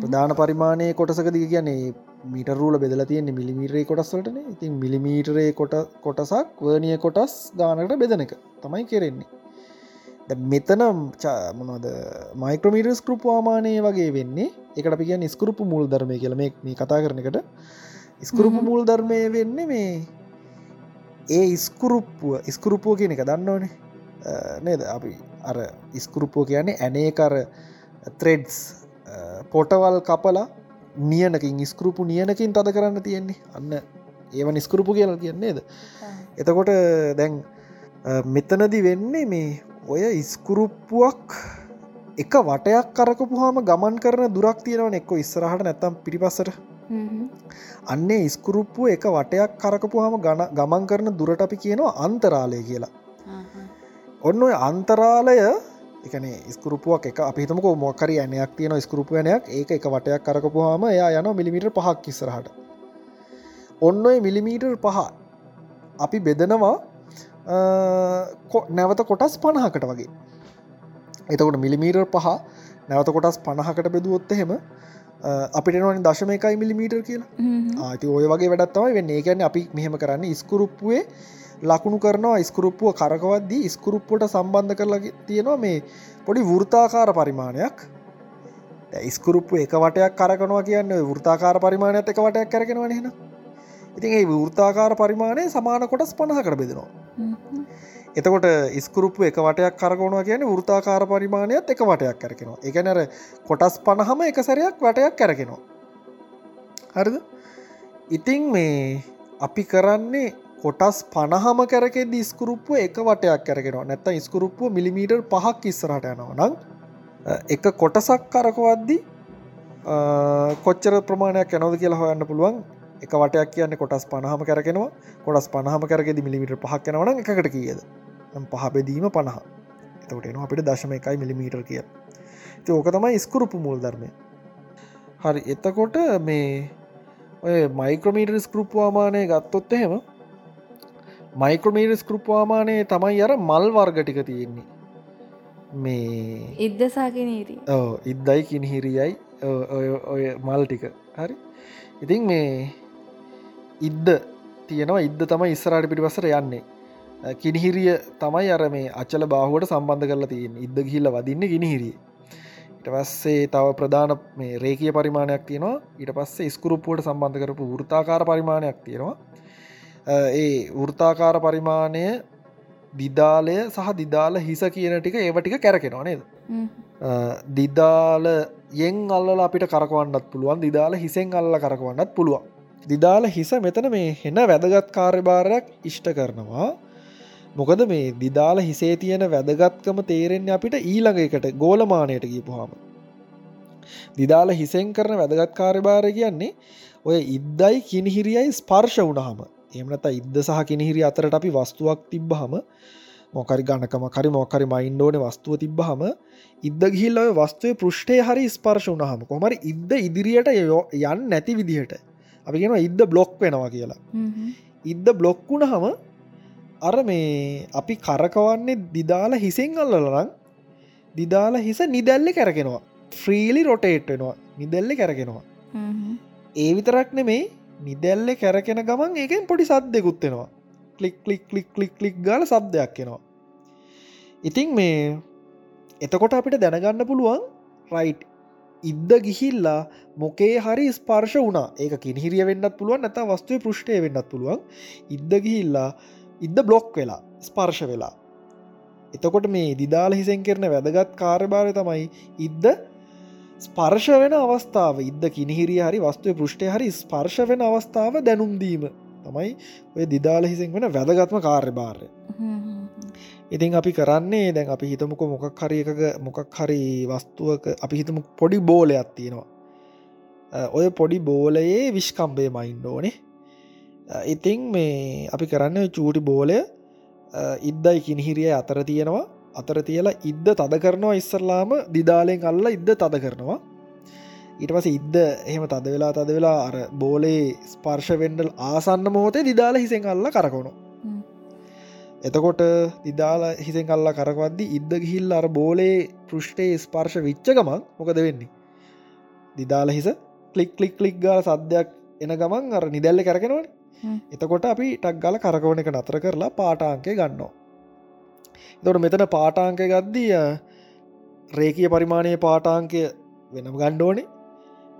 ප්‍රධාන පරිමාණය කොටසක දිග කියන්නේ මීට රූල බෙදල තියෙන්නේ මිලිමීටරේ කොටස්වලටන ඉතින් මිලිමීටරේ කොට කොටසක් වර්නිය කොටස් ගානකට බෙදන එක තමයි කෙරෙන්නේ මෙතන මොනද මයික්‍රමීට ස්කෘප්වාමානය වගේ වෙන්නේ. එකට අපි කිය ස්කෘපපු මුල් ධර්මය කියල මේ කතා කරන එකට. ස්කෘපපු මුල් ධර්මය වෙන්න මේ ඒ ඉස්කුරුප්පුුව ඉස්කුරුප්පුුව කියන එක දන්නවනේ. නේද? අපි අර ඉස්කුරුප්පෝ කියන්නේ ඇනේකර ත්‍රෙඩ්ස් පොටවල් කපලා නියනකින් ඉස්කරුපු නියනකින් තද කරන්න තියෙන්නේ. අන්න ඒව නිස්කරුපු කියලා කියන්නේද එතකොට දැන් මෙතනදි වෙන්නේ මේ ඔය ඉස්කුරුප්පුුවක් එක වටයක් කරකපුහම ගමන් කරන දුරක් තියෙනවන එක්ක ඉස්සරහට නැත්තම් පිරිපස්සට අන්නේ ඉස්කුරුප්පුුව එක වටයක් කරකපුහම ගන ගමන් කරන දුරට අපි කියනවා අන්තරාලය කියලා. ඔන්න ඔය අන්තරාලය එකන ස්කරුපුවක් එක අපිතමක මොකර යනයක් තියෙන ස්කරුපයනයක් ඒක එක වටයක් කරකපුහම එයා යන මිලිමිට පහක් කිස්සරහට ඔන්න ඔය මිලිමීටර් පහ අපි බෙදනවා නැවත කොටස් පණහකට වගේ. එතකොට මිලිමීටර් පහ නැවත කොටස් පණහකට බෙදුවොත්ත හෙම අපිට නොනි දශම එකයි මිලිමීටර් කියලා. ආති ඔය වගේ වැඩත්තවයි වෙන්නේ. ගැන අපි මෙහෙම කරන්න ස්කරුප්පුේ ලකුණු කරනවා ස්කරුප්පුව කරකවද්දී ස්කරුප්පුට සම්බන්ධ කරලා තියෙනවා මේ පොඩි වෘතාකාර පරිමාණයක්. ස්කරුප්පු එක වටයක් කරකනවා කියන්න වෘතාකාර පරිමාණයක් එක වටයක් කරගෙනවා හෙන ඉතින් ඒ වෘතාකාර පරිමාණය සමාන කොටස් පණහකට බෙදෙනවා එතකොට ඉස්කරුප්පු එක වටයක් කරගනවා කියන වෘතාකාර පරිමාණයත් එක වටයක් කරගෙනවා එකනර කොටස් පණහම එක සැරයක් වටයක් කරගෙනවා හරිද? ඉතිං මේ අපි කරන්නේ කොටස් පණහම කරක දිස්කරුප්පුව එක වටයක් කරගෙනවා නැත්ත ඉස්කරුප්පුව මිලිමීටර් පහක් ඉස්සරට යනවා. නම් එක කොටසක් කරකවද්දි කොච්චර ප්‍රමාණයක් යනවද කියලා හොයන්න පුළුවන්? එක වටයක් කියන්න කොටස් පණහම කරගෙනවා කොටස් පණහම කරගෙද මිලිමිට පහක් යනවන එකට කියද? පහ බෙදීම පණහ. එතකට එනවා අපිට දශම එකයි මිලිමීටර් කිය ඕක තමයි ස්කරුපු මුල් ධර්මය. හරි එතකොට මේ ඔය මයික්‍රමීටර් ස්කෘප්වාමානය ගත්තොත් එහෙම මයික්‍රමීට ස්කෘප්වාමානය තමයි අර මල් වර්ගටික තියෙන්නේ. මේ ඉද්දසාගෙනීරී ඕ ඉද්දයි කිනහිරියයි ඔය මල් ටික. හරි? ඉතින් මේ ඉද්ද තියෙනවා. ඉද්ද තමයි ඉස්සරට පිටිපසර යන්නේ. කිනිහිරිය තමයි අර මේ අච්චල බාහුවට සම්බන්ධ කරලා තියෙන් ඉද්ද ගිල්ල වදින්න ගිනිහිරිය ඉට පස්සේ තව ප්‍රධාන මේ රේකය පරිමාණයක් තියෙනවා. ඊට පස්සේ ස්කරුප්පුවට සම්බන්ධ කරපු වෘතාකාර පරිමාණයක් තියෙනවා. ඒ වෘතාකාර පරිමාණය දිදාලය සහ දිදාල හිස කියන ටික ඒවටික කැරකෙනවා නේද? දිදාල යෙන් අල්ල අපිට කරකවන්නත් පුළුවන්. දිදාල හිසෙන් අල්ල කරකවන්නත් පුළුවන් දිදාල හිස මෙතන මේ හෙන වැදගත් කාර්යභාරයක් ඉෂ්ට කරනවා. මොකද මේ දිදාල හිසේ තියෙන වැදගත්කම තේරෙන්නේ අපිට ඊළඟ එකට ගෝලමානයට ගීපුහාම දිදාල හිසෙන් කරන වැදගත් කාර්යභාර කියන්නේ ඔය ඉද්දයි කිනිහිරියයි ස්පර්ශ වුණහම එමනත ඉද්ද සහ කිනිහිරි අතරට අපි වස්තුවක් තිබ්බහම මොකරි ගණකම කරි මොකරි මයින්ඩෝන වස්තුව තිබ්බහම ඉද්ද ගිහිල්ල ඔය වස්තුවය පෘෂ්ටය හරි ස්පර්ශ වුණහම කොමරි ඉද්ද ඉදිරියට යන් නැති විදිහට. අපි කියෙන ඉද්ද බ්ලොක් වෙනවා කියලා. ඉද්ද බ්ලොක් වුණහම අර මේ අපි කරකවන්නේ දිදාල හිසෙන් අල්ලලරං දිදාල හිස නිදැල්ල කැරගෙනවා ෆ්‍රීලි රොටේට් වෙනවා. නිදැල්ල කැරගෙනවා ඒ විතරක් නෙමේ නිදැල්ල කැරකෙන ගමන් ඒකෙන් පොඩි සද්දෙකුත්වෙනවා click click click click click ගල සබ්දයක් එනවා. ඉතිං මේ එතකොට අපිට දැනගන්න පුළුවන් රයිට් ඉද්ද ගිහිල්ලා මොකේ හරි ස්පර්ශ වුණා. ඒක කිනිහිරිය වෙන්නත් පුළුවන් නැත වස්තුව පෘෂ්ටය වෙන්නත් පුළුවන්. ඉද්ද ගිහිල්ලා ඉද්ද බ්ලොක් වෙලා ස්පර්ශ වෙලා. එතකොට මේ දිදාල හිසෙන් කරන වැදගත් කාර්භාරය තමයි ඉද්ද ස්පර්ශ වෙන අවස්ථාව. ඉද්ද කිනිහිරිය හරි වස්තුව පෘෂ්ටය හරි ස්පර්ශ වෙන අවස්ථාව දැනුම්දීම තමයි ඔය දිදාල හිසෙන් වෙන වැදගත්ම කාර්යභාරය. ඉතින් අපි කරන්නේ දැන් අපි හිතමුක මොකක් හරි එකක මොකක් හරි වස්තුවක අපි හිතමු පොඩි බෝලයක් තියෙනවා. ඔය පොඩි බෝලයේ විශ්කම්බය මයින්ඩ ඕනේ. ඉතිං මේ අපි කරන්න චූටි බෝලය ඉද්දයි කිනිහිරිය අතර තියෙනවා. අතර තියලා ඉද්ද තද කරනවා ඉස්සරලාම දිදාලෙන් අල්ල ඉද්ද තද කරනවා. ඊට පස ඉද්ද එහෙම තද වෙලා තද වෙලා අර බෝලේ ස්පර්ශවෙන්ඩල් ආසන්න මොහොතේ දිදාල හිසෙන් අල්ල කරකවුණු එතකොට දිදාල හිසෙන් කල්ලා කරකවද්දි ඉද්ද ගිහිල් අර බෝලේ පෘෂ්ටේ ස්පර්ශ විච්ච ගමන් මොකද වෙන්නේ? දිදාල හිස කලික් කලික් කලික් ගාල සද්‍යයක් එන ගමන් අර නිදැල්ල කරගෙනවන. එතකොට අපි ටක් ගල කරකවන එක නතර කරලා පාටාංකය ගන්නවා. දොට මෙතන පාටාංකය ගද්දී රේකිය පරිමාණය පාටාංකය වෙනම ගණ්ඩෝනේ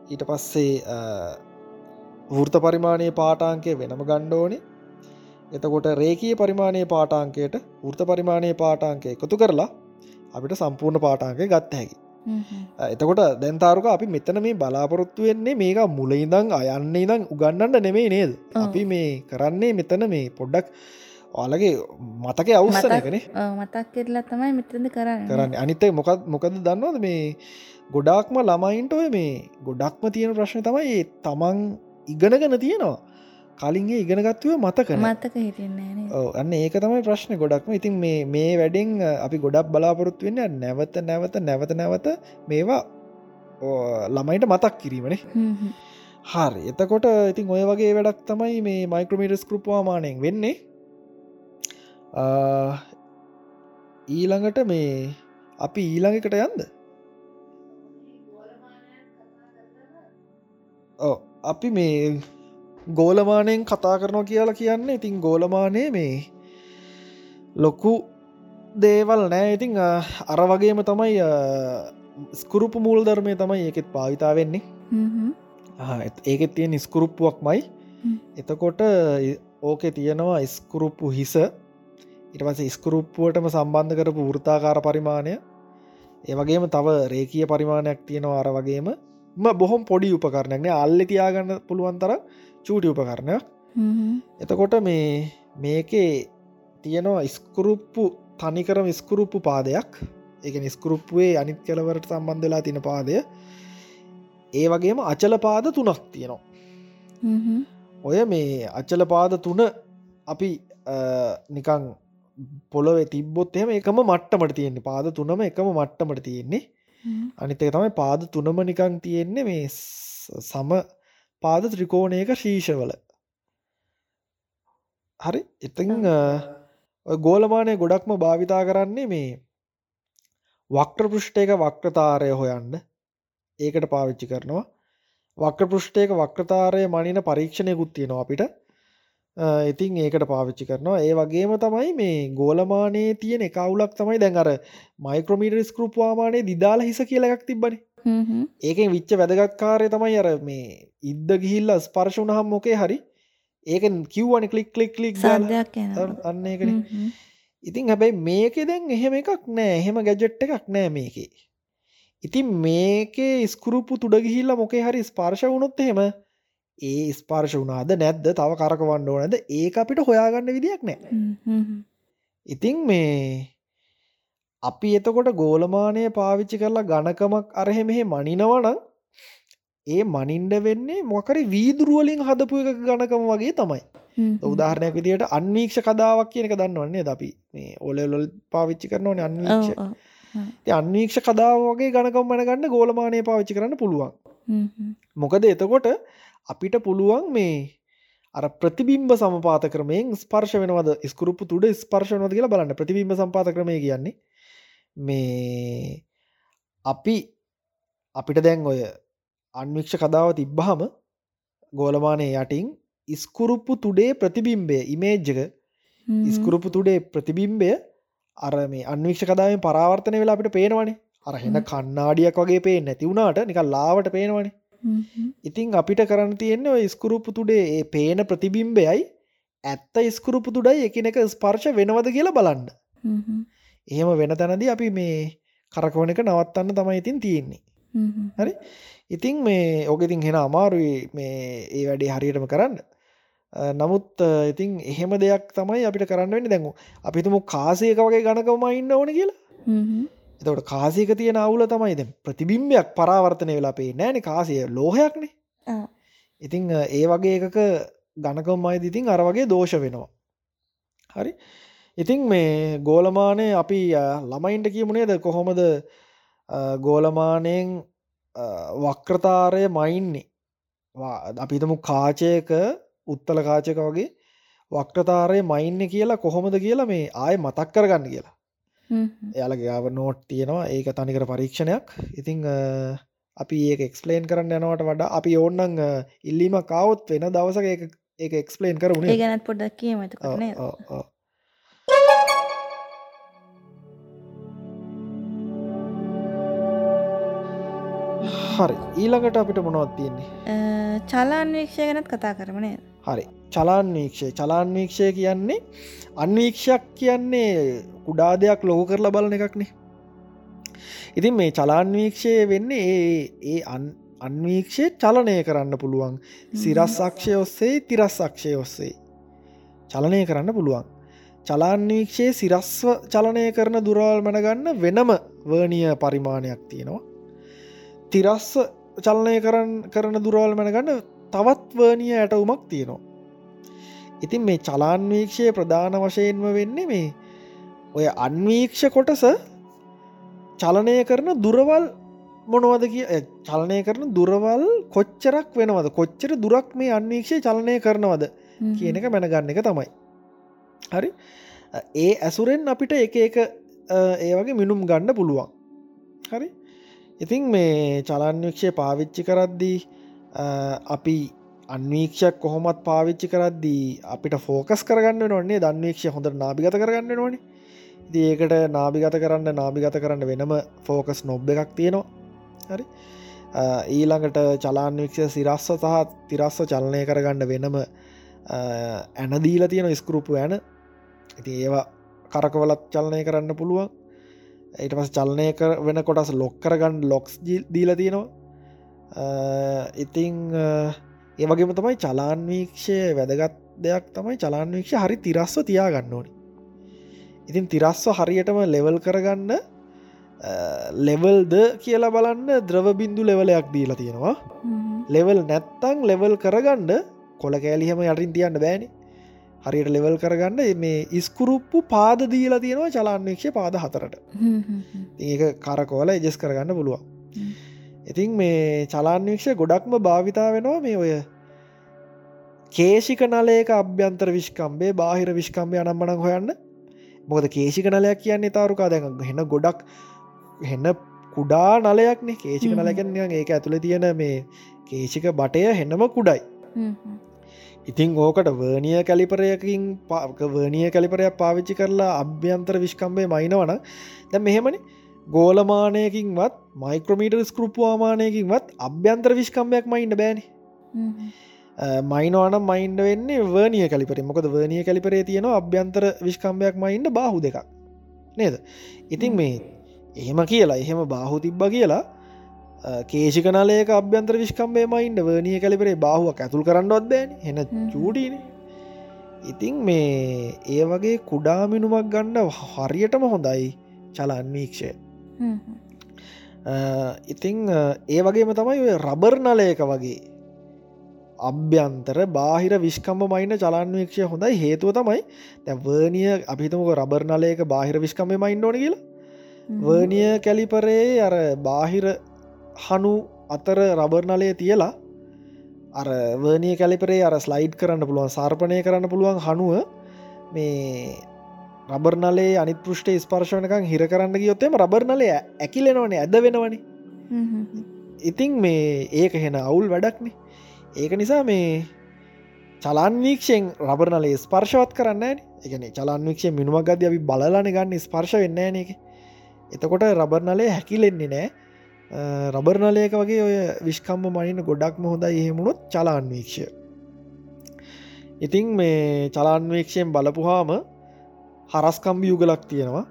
ඊට පස්සේ වෘර්ත පරිමාණය පාටාංකය වෙනම ගණ්ඩෝනේ එතකොට රේකී පරිමාණය පාටාංකයට ෘත පරිමාණය පාටාංකය එකතු කරලා අපිට සම්පූර්ණ පාටාංකය ගත්ත හැකි එතකොට දැන්තාරුක අපි මෙතන මේ බලාපොරොත්තු වෙන්නේ මේක මුලයිඉදං අයන්න ඉදං උගන්නන්න නෙමේ නේද? අපි මේ කරන්නේ මෙතන මේ පොඩ්ඩක් ඔයාලගේ මතක අවස්සනකනේ මතක් කෙරලා තමයි මෙතද කරන්න. කරන්න. අනිතයි මොකත් මොකද දන්නවද මේ ගොඩාක්ම ළමයින්ට ඔය මේ ගොඩක්ම තියෙන ප්‍රශ්න තමයි තමන් ඉගෙනගන තියෙනවා කලින්ගේ ඉගෙනගත්තුව මතක හිටින්නේ අන්න ඒක තමයි ප්‍රශ්න ගොඩක්ම. ඉතින් මේ මේ වැඩෙන් අපි ගොඩක් බලාපොරොත්තු වෙන්න නැවත නැවත නැවත නැවත මේවා ළමයිට මතක් කිරීමනේ හරි. එතකොට ඉතින් ඔය වගේ වැඩක් තමයි මේ මයික්‍රමීටස් කෘපවාමානයෙන් වෙන්නේ. ඊළඟට මේ අපි ඊළඟකට යන්ද අපි මේ ගෝලමානයෙන් කතා කරනවා කියලා කියන්න. ඉතින් ගෝලමානය මේ ලොකු දේවල් නෑ. ඉතිං අර වගේම තමයි ස්කුරුප මූල් ධර්මය තමයි ඒකෙත් පාවිතා වෙන්නේ. ඒකෙත් තියෙන ස්කුරුප්පුවක් මයි එතකොට ඕකෙ තියෙනවා ස්කුරුප්පු හිස. ඉට පස ස්කුරුප්පුුවටම සම්බන්ධ කරපු වෘතාකාර පරිමාණය. ඒවගේම තව රේකිය පරිමාණයක් තියෙනවා අර වගේම. බොහොම පොඩි උපකරණයක්න අල්ලි තියාගන්න පුළුවන් චූටි උපකරණයක්. එතකොට මේ මේකේ තියෙනවා ඉස්කුරුප්පු තනිකරම ස්කුරුප්පු පාදයක්. එක නිස්කුරුප්පුේ අනිත් කලවරට සම්බන්ධලා තින පාදය. ඒ වගේම අචල පාද තුනක් තියෙනවා. ඔය මේ අච්චල පාද තුන අපි නිකං පොළොව තිබ්බොත් එහෙම එකම මට්ටමට තියෙන්නේ. පාද තුනම එකම මට්ටමට තියෙන්නේ. අනිතක තමයි පාද තුනම නිකං තියෙන්නේ මේ සම පාද ත්‍රිකෝණයක ශීෂවල හරි ඉතිං ගෝලමානය ගොඩක්ම භාවිතා කරන්නේ මේ වක්්‍ර පෘෂ්ටයක වක්්‍රතාරය හොයන්න. ඒකට පාවිච්චි කරනවා. වක්්‍ර පෘෂ්ටයක වක්්‍රතාරය මනින පරීක්ෂණයකුත් තියෙනවා අපිට. ඉතින් ඒකට පාවිච්චි කරනවා. ඒ වගේම තමයි මේ ගෝලමානයේ තියෙන එකවුලක් තමයි දැන් අර මයික්‍රමීට ස්කෘප්වාමානය දිදාල හිස කියලක් තිබ්බන ඒකෙන් විච්ච වැදගත්කාරය තමයි අර මේ ඉද්ද ගිහිල්ල ස්පර්ශුන හම් මොකේ හරි ඒකෙන් කිව්වන කලික් කලික් ලික් අන්න එකන ඉතින් හැබැයි මේක දැන් එහෙම එකක් නෑ. එහෙම ගැජෙට් එකක් නෑ මේකේ. ඉතින් මේකේ ස්කරුපපු තුඩ ගිහිල්ල මොකේ හරි ස්පර්ශ වුණොත් එහෙම ඒ ස්පර්ශ වුනාද නැද්ද? තව කරකවන්න ඕනද? ඒ අපිට හොයාගන්න විදියක් නෑ. ඉතිං මේ අපි එතකොට ගෝලමානය පාවිච්චි කරලා ගණකමක් අරහෙමෙහෙ මනිනවනං ඒ මනින්ඩ වෙන්නේ මොකරි වීදුරුවලින් හදපු එක ගණකම වගේ තමයි. උදාහරණයක් විදිට අන්වීක්ෂ කදාවක් කියන එක දන්නවන්නේ අපි? මේ ඔලොල් පාවිච්චි කරනවන අන්වීක්ෂ. අන්වීක්ෂ කදාව වගේ ගණකම් මනගන්න ගෝලමානය පාවිච්චි කරන්න පුළුවන්. මොකද එතකොට අපිට පුළුවන් මේ අර ප්‍රතිබිම්බ සමපාත ක්‍රමයෙන් ස්පර්ශ වෙනවද? ස්කරුපපු තුඩ ස්පර්ශනවද කියලා බලන්න. ප්‍රතිබිම්බ සම්පාත ක්‍රමය කියන්නේ මේ අපි අපිට දැන් ඔය අන්වික්ෂ කදාව තිබ්බහම ගෝලමානය යටින් ඉස්කුරුප්පු තුඩේ ප්‍රතිබිම්බය ඉමේජ්ජක ඉස්කුරුපපු තුඩේ ප්‍රතිබිම්බය අර මේ අන්වික්ෂ කදාවෙන් පරාවර්තනය වෙලා අපිට පේනවනේ. අරහෙන කන්නාඩියක් වගේ පේ නැතිවුණට නික ලාවට පේනවනේ. ඉතිං අපිට කරන්න තියෙන්නේ ඔය ඉස්කුරුපපු තුඩේ ඒ පේන ප්‍රතිබිම්බයයි ඇත්ත ඉස්කුරුපපු තුඩයි එකනෙක ස්පර්ශ වෙනවද කියලා බලන්න එහෙම වෙන තැනදී අපි මේ කරකවන එක නවත්තන්න තමයි ඉතින් තියෙන්නේ. හරි? ඉතිං මේ ඕකඉතින් හෙන අමාරුයි මේ ඒ වැඩේ හරියටම කරන්න. නමුත් ඉතින් එහෙම දෙයක් තමයි අපිට කරන්න වෙන්න. දැඟු අපිතුම කාසයක වගේ ගණකවම ඉන්න ඕන කියලා. එතවට කාසයක තියෙන අවුල තමයිද ප්‍රතිබිම්බයක් පරාවර්තනය වෙලා පේ නෑන කාසය ලෝහයක්නේ. ඉතිං ඒ වගේ එකක ගණකම්මයි ඉතින් අර වගේ දෝෂ වෙනවා. හරි ඉතිං මේ ගෝලමානය අපි ළමයින්ට කියමුණේද කොහොමද ගෝලමානයෙන් වක්‍රතාරය මයින්නේ? අපිතමු කාචයක උත්තල කාචක වගේ වක්ටතාරය මයින්න කියලා කොහොමද කියලා මේ ආය මතක් කරගන්න කියලා. එයාලගේ ආව නෝට් තියෙනවා. ඒක තනිකර පරීක්ෂණයක්. ඉතිං අපි ඒක එක්ස්පලේන් කරන්න යනවට වඩා අපි ඕන්නන් ඉල්ලීම කවුත් වෙන දවසක ඒක එක්ස්පලේන් කරුණේ ගැනත් පොඩ්ඩක් කියමට කරන හරි. ඊළඟට අපිට මොනවත් තියෙන්නේ? චලාන්වීක්ෂය ගැනත් කතා කරමනේ හරි. චලාන්වීක්ෂය චලාන්වීක්ෂය කියන්නේ අන්වීක්ෂයක් කියන්නේ කුඩා දෙයක් ලොහු කරලා බලන එකක්නේ. ඉතින් මේ චලාන්වීක්ෂය වෙන්නේ ඒ ඒ අන්වීක්ෂය චලනය කරන්න පුළුවන්. සිරස් අක්ෂය ඔස්සේ තිරස් අක්ෂය ඔස්සේ. චලනය කරන්න පුළුවන්. චලාන්වීක්ෂයේ සිරස්ව චලනය කරන දුරවල් මැනගන්න වෙනම වර්නිය පරිමාණයක් තියෙනවා තිරස්ස චලනය කරන්න කරන දුරවල් මැනගන්න තවත් වර්නිය ඇටවුමක් තියෙනවා. ඉතින් මේ චලාන්වීක්ෂය ප්‍රධාන වශයෙන්ම වෙන්නේ මේ ඔය අන්වීක්ෂ කොටස චලනය කරන දුරවල් මොනවද කිය චලනය කරන දුරවල් කොච්චරක් වෙනවද? කොච්චර දුරක් මේ අන්වීක්ෂය චලනය කරනවද කියන එක මැනගන්න එක තමයි. හරි? ඒ ඇසුරෙන් අපිට එක එක ඒ වගේ මිනුම් ගන්න පුළුවන්. හරි ඉතින් මේ චලන්වීක්ෂය පාවිච්චි කරද්දී අපි අන්වීක්ෂයක් කොහොමත් පාවිච්චි කරද්දී අපිට ෆෝකස් කරගන්න නොන්නේ දන්වීක්ෂය හොඳ නාභිගත කරගන්න නොනේ ඒකට නාභිගත කරන්න නාභිගත කරන්න වෙනම ෆෝකස් නොබ් එකක් තියෙනවා. හරි? ඊළඟට චලාන්වික්ෂය සිරස්ස සහ තිරස්ස චලනය කරගන්න වෙනම ඇනදීල තියෙන ස්කරුප්පු ඇන ඉති ඒවා කරකවලත් චලනය කරන්න පුළුවන්. ඊට පස් චලනය වෙන කොටස් ලොක් කරගන්න ලොක්ස් දීල තියෙනවා. ඉතිං ඒවගේම තමයි චලාන්වීක්ෂය වැදගත් දෙයක් තමයි චලාන්වීක්ෂ හරි තිරස්ව තියාගන්න ඕනි. ඉතින් තිරස්ව හරියටම ලෙවල් කරගන්න ලෙවල්ද කියලා බලන්න ද්‍රවබින්දු ලෙවලයක් දීලා තියෙනවා. ලෙවල් නැත්තං ලෙවල් කරගන්න කොල කෑලිහම යටින් තියන්න බෑනි හරියට ලෙවල් කරගන්න මේ ඉස්කුරුප්පු පාද දීලා තියෙනවා චලාන්වීක්ෂය පාද හතරට. ඒක කරකෝල එජෙස් කරගන්න පුළුවන්. ඉතින් මේ චලාන්වීක්ෂය ගොඩක්ම භාවිතා වෙනවා මේ ඔය කේෂික නලයක අභ්‍යන්තර විශ්කම්බේ බාහිර විශ්කම්බය අනම්මනක් හොයන්න. මොකද කේෂික නලයක් කියන්නේ තාරුකා? දැන් හෙන ගොඩක් හෙන්න කුඩා නලයක්නේ කේෂික නලකැන් ඒක ඇතුළ තියෙන මේ කේෂික බටය හෙන්නම කුඩයි ඉතිං ඕකට වර්නිය කැලිපරයකින් වර්නිය කැලිපරයක් පාවිච්චි කරලා අභ්‍යන්තර විශ්කම්බේ මයිනවන. දැ මෙහෙමනි. ගෝලමානයකින්වත් මයික්‍රමීට ස්කෘප්වාමානයකින්වත් අභ්‍යන්තර විශ්කම්බයක් මයින්ඩ බෑන. මයිනවාන මයින්ඩ වෙන්නේ වර්නිය කලිපර. මොකද වර්නිය කලිපරේ තියෙනවා අභ්‍යන්තර විශ්කම්බයක් මයින්ඩ බාහු දෙකක්. නේද? ඉතින් මේ එහෙම කියලා එහෙම බාහු තිබ්බ කියලා කේෂිකනලයක අභ්‍යන්ත්‍ර විශ්කම්බේ මයින්ඩ වර්නිය කලිපරේ බාහුවක් ඇතුල් කරන්නවත් බෑන. එන චූඩීන. ඉතිං මේ ඒ වගේ කුඩාමිනුමක් ගණ්ඩ හරියටම හොඳයි චලන්වීක්ෂය ඉතිං ඒ වගේම තමයි රබර් නලයක වගේ අභ්‍යන්තර බාහිර විශ්කම්ම මයින චලන්වීක්ෂය හොඳයි. හේතුව තමයි දැ වර්නිය අපිතමක රබර් නලයක බාහිර විශ්කම්ම මයින්න ඕන කියලා. වර්නිය කැලිපරේ අර බාහිර හනු අතර රබර්නලය තියලා අර වර්නිය කැලිපරේ අර ස්ලයිඩ් කරන්න පුළුවන් සර්පණය කරන්න පුළුවන් හනුව මේ රබර්නලේ අනි පෘෂ්ට ස්පර්ශණකං හිර කරන්න ගියොත්තෙම රබර්නලය ඇකිලෙනවනේ ඇද වෙනවනි ඉතිං මේ ඒක හෙන අවුල් වැඩක්නේ. ඒක නිසා මේ චලන්වීක්ෂයෙන් රබරනලේ ස්පර්ශවත් කරන්න එකන චලන්වික්ෂය මිනිුවක් ගද අපි බලන ගන්න ස්පර්ශ වෙන්න න එක එතකොට රබර්නලේ හැකිලෙන්නේ නෑ රබර්නලයක වගේ ඔය විශ්කම්ම මනින ගොඩක්ම හොඳයි එහෙමුණොත් චලාන්වීක්ෂය. ඉතිං මේ චලාන්වීක්ෂයෙන් බලපුහාම හරස්කම්බි යුගලක් තියෙනවා.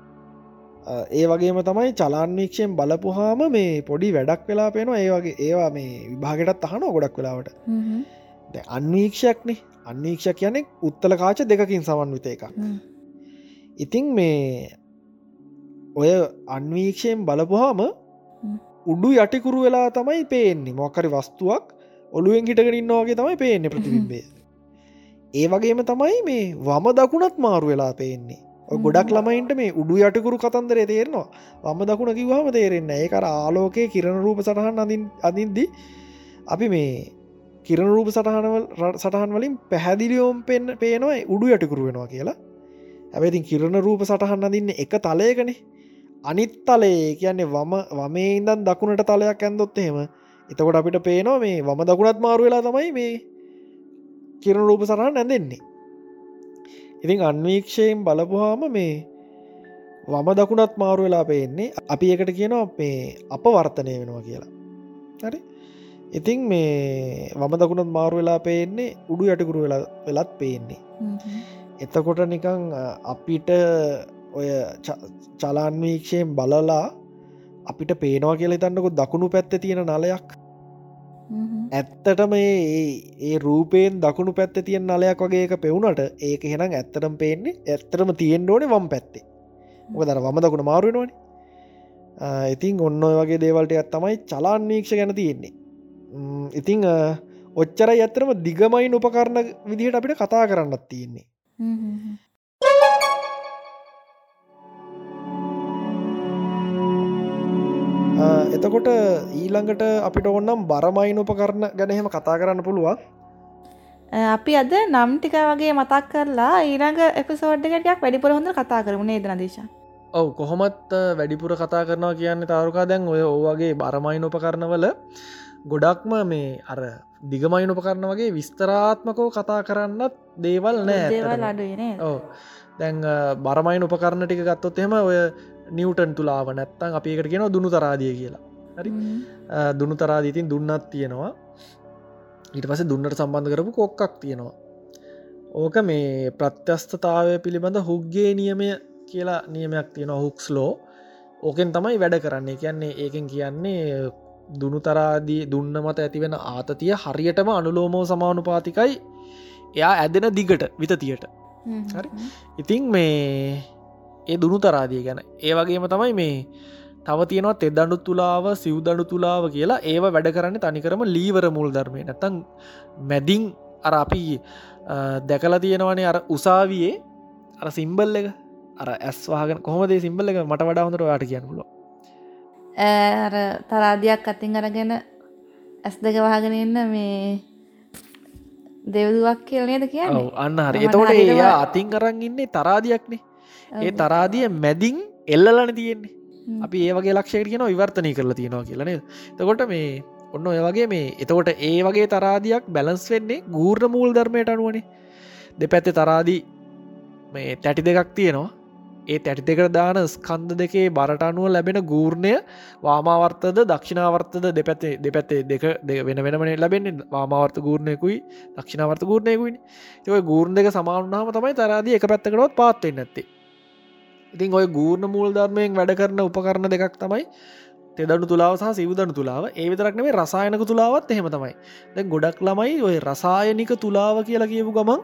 ඒ වගේම තමයි චලාන්වීක්ෂයෙන් බලපුහාම මේ පොඩි වැඩක් වෙලා පේනවා. ඒ වගේ ඒවා මේ විභාගටත් අහන ගොඩක් වෙලාවට. අන්වීක්ෂයක්නේ. අන්වීක්ෂ කියන උත්තල කාච දෙකකින් සමන්විත එක ඉතිං මේ ඔය අන්වීක්ෂයෙන් බලපුහාම උඩු යටිකුරු වෙලා තමයි පේන්නේ. මොකරි වස්තුවක් ඔළුවෙන් හිටගෙනන්නවාගේ තමයි පේන්නේ ප්‍රතිබිම්බේ ඒ වගේම තමයි මේ වම දකුණත් මාරු වෙලා පේන්නේ. ගොඩක් ළමයින්ට මේ උඩු යටකුරු කතන්දරේ තේරෙනවා. වම දකුණ කිවහම තේරෙන්න ඒකර ආලෝකය කිරණ රූප සටහන් අඳින් අදින්දි අපි මේ කිරණ රූප සටහනවල් සටහන් වලින් පැහැදිලියෝම් පෙන් පේනවා උඩු යටකුරු වෙනවා කියලා. ඇැබැතින් කිරණ රූප සටහන් අදින්න එක තලයකනේ අනිත් තලේ කියන්නේ වම වමේ ඉදන් දකුණට තලයක් ඇන්දොත් එහෙම එතකොට අපිට පේනවා මේ වම දකුණත් මාරු වෙලා තමයි මේ කිරණ රූප සටහන් ඇඳෙන්නේ ඉතින් අන්වීක්ෂයෙන් බලපුහාම මේ වම දකුණත් මාරු වෙලා පේන්නේ අපි එකට කියනවා මේ අප වර්තනය වෙනවා කියලා. හරි? ඉතිං මේ වම දකුණත් මාරු වෙලා පේන්නේ උඩු යටකුරු වෙලා වෙලත් පේන්නේ. එතකොට නිකං අපිට ඔය චලාන්වීක්ෂයෙන් බලලා අපිට පේනවා කියලා තන්නකො දකුණු පැත්ත තියෙන නලයක්. ඇත්තටම ඒ රූපයෙන් දකුණු පැත්ත තියෙන් නලයක් වගේ එක පෙවුණට ඒක හෙනම් ඇත්තරම් පේන්නේ ඇත්තරම තියෙන් ඕනේ වම් පැත්තේ. මොක දර වම දකුණ මාරුවෙනවන ඉතින් ඔන්න වගේ දේවල්ට ඇත්තමයි චලාන්වීක්ෂ ගැන තියෙන්නේ. ඉතිං ඔච්චරයි ඇත්තරම දිගමයි උපකරණ විදිහට අපිට කතා කරන්නත් තියෙන්නේ එතකොට ඊළඟට අපිට ඔන්නම් බරමයින් උපකරණ ගැනහෙම කතා කරන්න පුළුවන්. අපි අද නම් ටික වගේ මතක් කරලා ඊළඟ එපිසෝඩ්ඩකටයක් වැඩිපුර හොඳ කතා කරමුණේ දනදේශ ඔව කොහොමත් වැඩිපුර කතා කරනවා කියන්න තාරුකා. දැන් ඔය ඕවගේ බරමයින් උපකරණවල ගොඩක්ම මේ අර දිගමයින් උපකරණ වගේ විස්තරාත්මකෝ කතා කරන්නත් දේවල් නෑ ඕ දැන් බරමයින් උපකරණ ටික ගත්තොත් එෙම ඔය නිවටන් තුලාව නැත්තන් අපි එකට කියෙන දුනු තරාදිය කියලා හරි. දුනු තරාදීතින් දුන්නත් තියෙනවා. ඊට පස දුන්නට සම්බන්ධ කරපු කොක්කක් තියෙනවා. ඕක මේ ප්‍රත්‍යස්ථතාවය පිළිබඳ හුක්ගේ නියමය කියලා නියමයක් තියෙන හුක්ස්ලෝ ඕකෙන් තමයි වැඩ කරන්නේ. කියන්නේ ඒකෙන් කියන්නේ දුනු තරාදී දුන්න මත ඇතිවෙන ආතතිය හරියටම අනුලෝමෝ සමානුපාතිකයි. එයා ඇදෙන දිගට විතතියට. හරි. ඉතිං මේ ඒ දුනු තරාදිය ගැන. ඒ වගේම තමයි මේ තව තියෙනවා තෙදඩු තුලාව සිව්දඩු තුලාව කියලා ඒව වැඩ කරන්න තනිකරම ලීවර මුල් ධර්මය. නැතන් මැදිං අර අපි දැකලා තියෙනවනේ අර උසාවියේ අර සිම්බල් එක. අර ඇස්වාගෙන කොහොමදේ සිම්බල් එක? මට වඩා හොඳට වාට කියන්නලෝ අර තරාදියක් අතින් අරගෙන ඇස් දෙක වහගෙන ඉන්න මේ දෙවදුවක් කියලනේද කියන්නේ? අන්න හරි. එතකොට එයා අතින් අරන් ඉන්නේ තරාදියක්නේ. ඒ තරාදිය මැදිං එල්ලලන තියෙන්නේ අපි ඒවගේ ලක්ෂයට කියන විවර්තනය කරලා තියෙනවා කියලන තකොට මේ ඔන්න ඔය වගේ මේ එතකොට ඒ වගේ තරාදියක් බැලන්ස් වෙන්නේ ගූර්ණ මූල් ධර්මයට අනුවනේ. දෙපැත්තේ තරාදී මේ තැටි දෙකක් තියෙනවා. ඒ තැටි දෙකට දාන ස්කන්ද දෙකේ බරට අනුව ලැබෙන ගූර්ණය වාමාවර්තද දක්ෂිනාවර්තද දෙපැත්තේ දෙපැත්තේ දෙක දෙ වෙන වෙනමනේ ලැබෙන්නේ. වාමාවර්ත ගූර්ණයකුයි දක්ෂිනාවර්ත ගූර්ණයකුයි ඔය ගූර්ණ දෙක සමානුනාම තමයි තරාදී එක පැත්තකටත් පාත්වෙන්න ඇත්තේ ඉතින් ඔය ගූර්ණ මූල් ධර්මයෙන් වැඩ කරන උපකරණ දෙකක් තමයි තෙදනු තුලාව සහ සිවදනු තුලාව. ඒ විතරක්නේ රසායනක තුලාවත් එහෙම තමයි. දැ ගොඩක් ළමයි ඔය රසායනික තුලාව කියලා කියපු ගමන්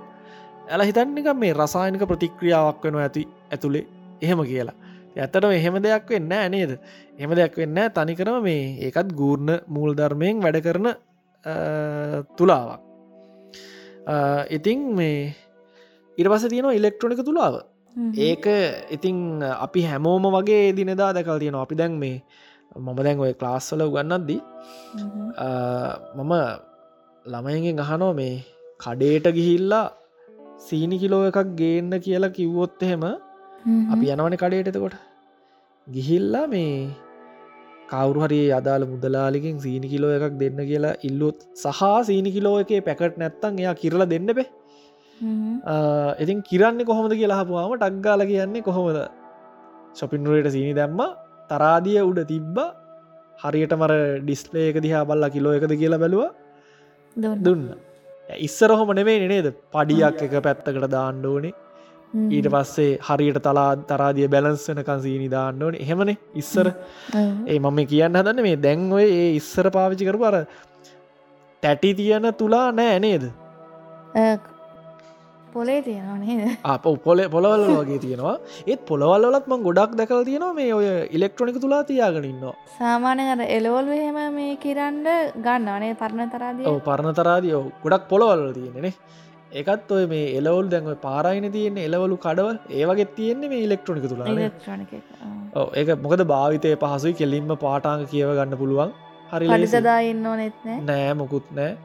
ඇල හිතන්නක මේ රසායනික ප්‍රතික්‍රියාවක් වෙන ඇති ඇතුළේ එහෙම කියලා. ඇත්තටම එහෙම දෙයක් වෙන්න නේද? එහම දෙයක් වෙන්න තනිකරම මේ ඒකත් ගූර්ණ මූල් ධර්මයෙන් වැඩ කරන තුලාවක්. ඉතිං මේ ඉරපස තියෙනවා ඉලෙක්ට්‍රොනික තුලාව. ඒක ඉතිං අපි හැමෝම වගේ දිනදා දැකල් තියෙනවා. අපි දැන් මේ මම දැන් ඔය ක්ලාස්වල ගන්නද්දී මම ළමයගෙන් ගහනෝ මේ කඩේට ගිහිල්ලා සීනි කිලෝ එකක් ගේන්න කියලා කිව්වොත් එහෙම අපි යනවන කඩේට එතකොට. ගිහිල්ලා මේ කවුරු හරි අදාළ මුදලාලිකින් සීනි කිලෝ එකක් දෙන්න කියලා ඉල්ලුත් සහ සීනි කිලෝ එක පැකට් නැත්තන් එයා කිරල දෙන්න බේ. ඉතින් කිරන්නේ කොහොමද කියලා හපුවාම ටක්ගාල කියන්නේ කොහොමද? ශොපින්රුවයට සීනි දැම්ම තරාදිය උඩ තිබ්බ හරියට මර ඩිස්ලේක දිහා බල්ලා කිලෝ එකද කියලා බැලුව. දුන්න. දුන්න. ඉස්සරහොම නෙමේ නේද? පඩියක් එක පැත්තකට දාණ්ඩෝනේ හ්ම්. ඊට පස්සේ හරියට තලා තරාදිය බැලන්ස් වෙනකන් සීනි දාන්නඕන එහෙමනේ ඉස්සර. ඒ මම කියන්න හදන්න මේ දැන් ඔය ඒ ඉස්සර පාවිචි කරු අර තැටි තියන තුලා නෑ නේද පොලේ තියෙනවා පොල පොලවල් වගේ තියෙනවා. ඒත් පොළවල්ලත් මං ගොඩක් දැකල් තියෙනවා මේ ඔය ඉලෙක්ට්‍රොනික තුලා තියාගෙනන්නවා සාමානය අර එලවල් එහෙම මේ කිරන්ඩ ගන්න අනේ පරණ තරාදිය පරණ තරාදිය ගොඩක් පොළවල්ල තියෙනෙනේ ඒකත් ඔය මේ එලවල් දැන්ව පාරයින තියෙන්නේ එලවලු කඩවල්. ඒවගේ තියෙන්නේ මේ ඉලෙක්ට්‍රොනික තුලා ඒක මොකද භාවිතය පහසුයි කෙලින්ම පාටාංග කියව ගන්න පුළුවන්. හරි ලේසි. පඩිසදා ඉන්න ඕනෙත්නෑ නෑ. මොකුත් නෑ.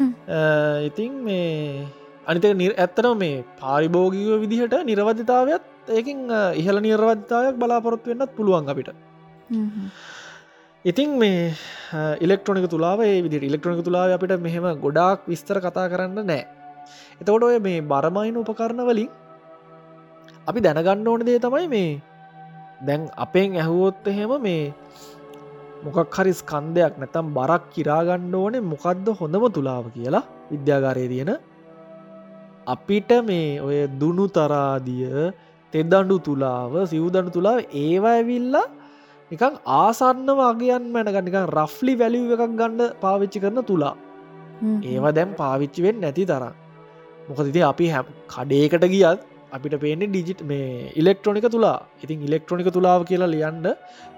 ඉතින් මේ අනිත නිර් ඇත්තන මේ පාරිභෝගිකව විදිහට නිරවධතාවයක් ඒකින් ඉහල නිර්වධතාවයක් බලාපොරොත්තු වෙන්නත් පුළුවන් අපිට. ඉතින් මේ ඉලෙක්ට්‍රොනික තුලාව විදි ඉලෙක්ට්‍රොනික තුලාව අපිට මෙහෙම ගොඩාක් විස්තර කතා කරන්න නෑ. එතකොට ඔය මේ බරමයින උපකරණ වලින් අපි දැනගන්න ඕන දේ තමයි මේ දැන් අපෙන් ඇහුවොත් එහෙම මේ මොකක් හරි ස්කන්දයක් නැතම් බරක් කිරාගණ්ඩ ඕනේ මොකක්ද හොඳම තුලාව කියලා විද්‍යාගාරය තියෙන අපිට මේ ඔය දුනු තරාදිය තෙදඩු තුලාව සිවදඩු තුලාව ඒවා ඇවිල්ලා නිකං ආසන්න වගේයන් මැනගනිකන් රෆ්ලි වැලිව එකක් ගණ්ඩ පාවිච්චි කරන තුලා. ඒවා දැම් පාවිච්චිවෙන් නැති තරම්. මොකදති අපි හැම් කඩේකට ගියත් අපිට පේන ඩිජිට් මේ ඉලෙක්ට්‍රොනික තුලා. ඉතින් ඉලෙක්ට්‍රොනික තුලාව කියලා ලියන්ඩ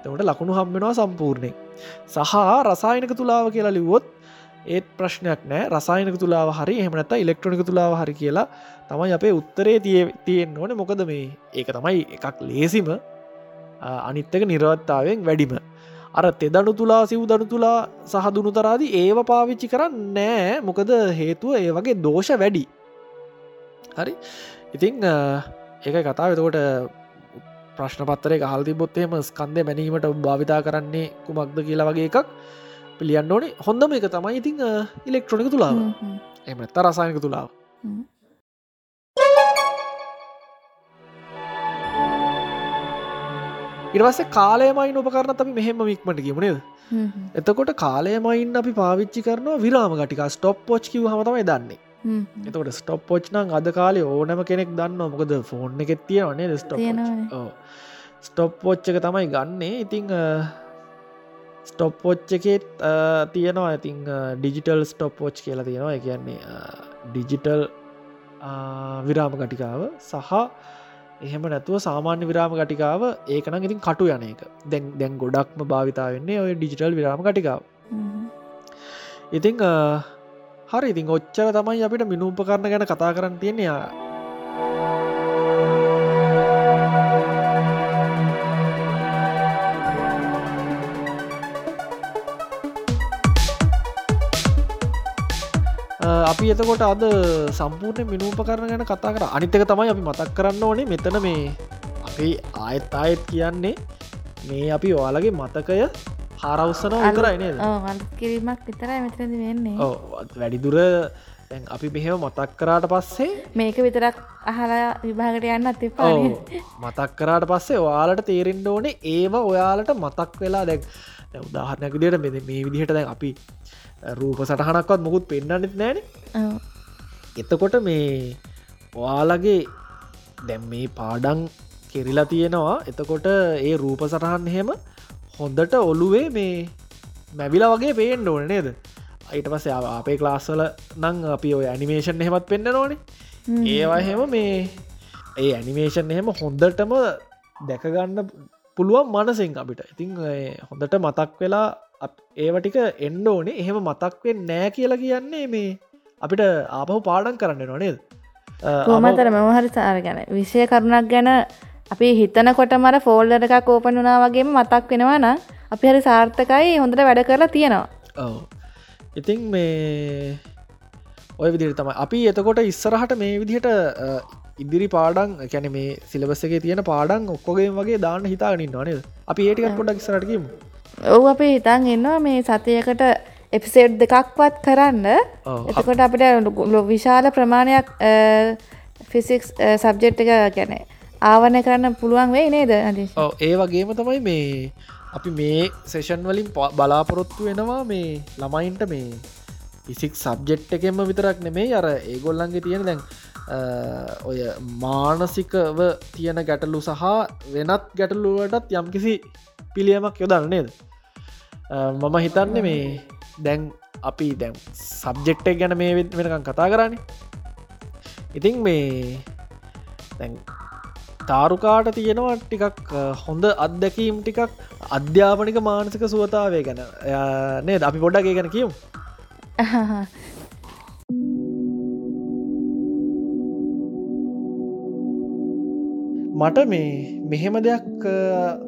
තවට ලකුණු හම්බෙනවා සම්පූර්ණය සහ රසායනක තුලාව කියලා ලිවොත් ඒත් ප්‍රශ්නයක් නෑ. රසායනක තුලාව හරි එහමනත ඉලෙක්ට්‍රොනික තුලාව හරි කියලා තමයි අපේ උත්තරේ තිය තියෙන් ඕන. මොකද මේ ඒක තමයි එකක් ලේසිම. අනිත්තක නිරවත්තාවෙන් වැඩිම. අර තෙදනු තුලා සිව් දනු තුලා සහදුනු තරාදි ඒව පාවිච්චි කරන්න නෑ. මොකද හේතුව ඒ වගේ දෝෂ වැඩි. හරි? ඉතිං ඒක කතා එතකොට ප්‍රශ්න පත්තරේ හල් තිබොත්තේම ස්කන්දය මැනීමට භාවිතා කරන්නේ කුමක්ද කියලා වගේ එකක්. පිළියන්න ඕනේ. හොඳම එක තමයි ඉතිං ඉලෙක්ට්‍රොනික තුලාව. එමත රසායනක තුලාව. ඉරවස්සේ කාලයමයින් උපකරන අපි මෙහෙම වික්මට කිමුණේද එතකොට කාලයමයින් අපි පාවිච්චි කරනවා විරාම ගටික ස්ටොප් පෝච් කිව හමතමයි දන්නේ. එතකොට ස්ටොප් පෝච්්නං අද කාලේ ඕනම කෙනෙක් දන්න මොකද ෆෝන් එකෙත් තියවනේ ස්ටොප් ස්ටොප් පෝච්චක තමයි ගන්නේ. ඉතිං ස්ටොප් පෝච්ච එකෙත් තියෙනවා. ඇතිං ඩිජිටල් ස්ටොප් පෝච් කියලා තියෙනවා. කියන්නේ ඩිජිටල් විරාම ගටිකාව සහ එහෙම නැතුව සාමාන්‍ය විරාම ගටිකාව ඒකන ඉතින් කටු යන එක. දැන් දැන් ගොඩක්ම භාවිතාවන්නේ ඔය ඩිජිටල් විරාම ගටිකාව. ඉතිං හරි. ඉතින් ඔච්චර තමයි අපිට මිනුප කරන ගැන කතා කරන්න තියෙනවා අපි එතකොට අද සම්පූර්ණ මිනූප කරන ගැන කතා කර. අනිතක තමයි අපි මතක් කරන්න ඕනේ මෙතන මේ අපි ආයත් අයත් කියන්නේ මේ අපි ඔයාලගේ මතකය හාරවස්සනෝ විතරයි නේද? කිරීමක් විතරයි මෙතරද වෙන්නේ. වැඩිදුර අපි මෙහෙම මතක් කරාට පස්සේ මේක විතරක් අහලා විභාගට යන්න අතිපා මතක් කරාට පස්සේ ඔයාලට තේරෙන්ඩ ඕනේ ඒව ඔයාලට මතක් වෙලා දැක් උදාහරණයක් විදියට මෙ මේ විදිහට දැන් අපි රූප සටහනක්වත් මොකුත් පෙන්න්නන්නෙත් නෑන. එතකොට මේ ඔයාලගේ දැම් මේ පාඩන් කෙරිලා තියෙනවා. එතකොට ඒ රූප සටහන් එහෙම හොඳට ඔළුවේ මේ මැවිලා වගේ පේෙන්ඩ ඕන නේද? අයිට පස්ස අපේ ක්ලාස්සල නං අපි ඔය ඇනිමේෂන් එහෙමත් පෙන්න්න ඕනේ. ඒවා එහෙම මේ ඒ ඇනිමේෂන් එහෙම හොඳටම දැකගන්න පුළුවන් මනසිෙන් අපිට. ඉතිං හොඳට මතක් වෙලා ඒවටික එන්ඩ ඕනේ. එහෙම මතක්වෙන් නෑ කියලා කියන්නේ මේ අපිට ආපහු පාඩන් කරන්න නොනේද කෝමතර මෙමහරි සාර ගැන විෂය කරුණක් ගැන අපි හිතන කොට මර ෆෝල්ඩ එකක් කෝපන් වනා වගේම මතක් වෙනවා නම් අපි හරි සාර්ථකයි හොඳට වැඩ කරලා තියෙනවා. ඔව. ඉතිං මේ ඔය විදිරි තමයි. අපි එතකොට ඉස්සරහට මේ විදිහට ඉදිරි පාඩන් කැන මේ සිලබස්සගේ තියෙන පාඩන් ඔක්කොගේ වගේ දාන්න හිතාගනින් නොනද අපි ඒටිකත් පොඩක් ඉස්සරටකීම ඔව් අපි හිතන් ඉන්නවා මේ සතියකට එපිසේඩ් දෙකක්වත් කරන්න. එතකොට අපිට විශාල ප්‍රමාණයක් ෆිසික්ස් සබ්ජෙට් එක ගැන ආවන කරන්න පුළුවන් වෙයි නේද ඒ වගේම තමයි මේ අපි මේ සේෂන් වලින් බලාපොරොත්තු වෙනවා මේ ළමයින්ට මේ ඉසික් සබ්ජෙට් එකෙම විතරක් නෙමේ අර ඒගොල්ලන්ගේ තියෙන දැන් ඔය මානසිකව තියෙන ගැටලු සහ වෙනත් ගැටලුවටත් යම්කිසි පිළියමක් යොදන්න නේද? අ, මම හිතන්න මේ දැන් අපි දැන් සබ්ජෙක්්ටක් ගැන මේ වෙ- වෙනකම් කතා කරන්න ඉතින් මේ දැන් තාරුකාට තියෙනවා ටිකක් අ, හොඳ අත්දැකීම් ටිකක් අධ්‍යාපනික මානසික සුවතාවය ගැන නේ අපි පොඩ්ඩක් ඒ ගැන කියමු. මට මේ මෙහෙම දෙයක්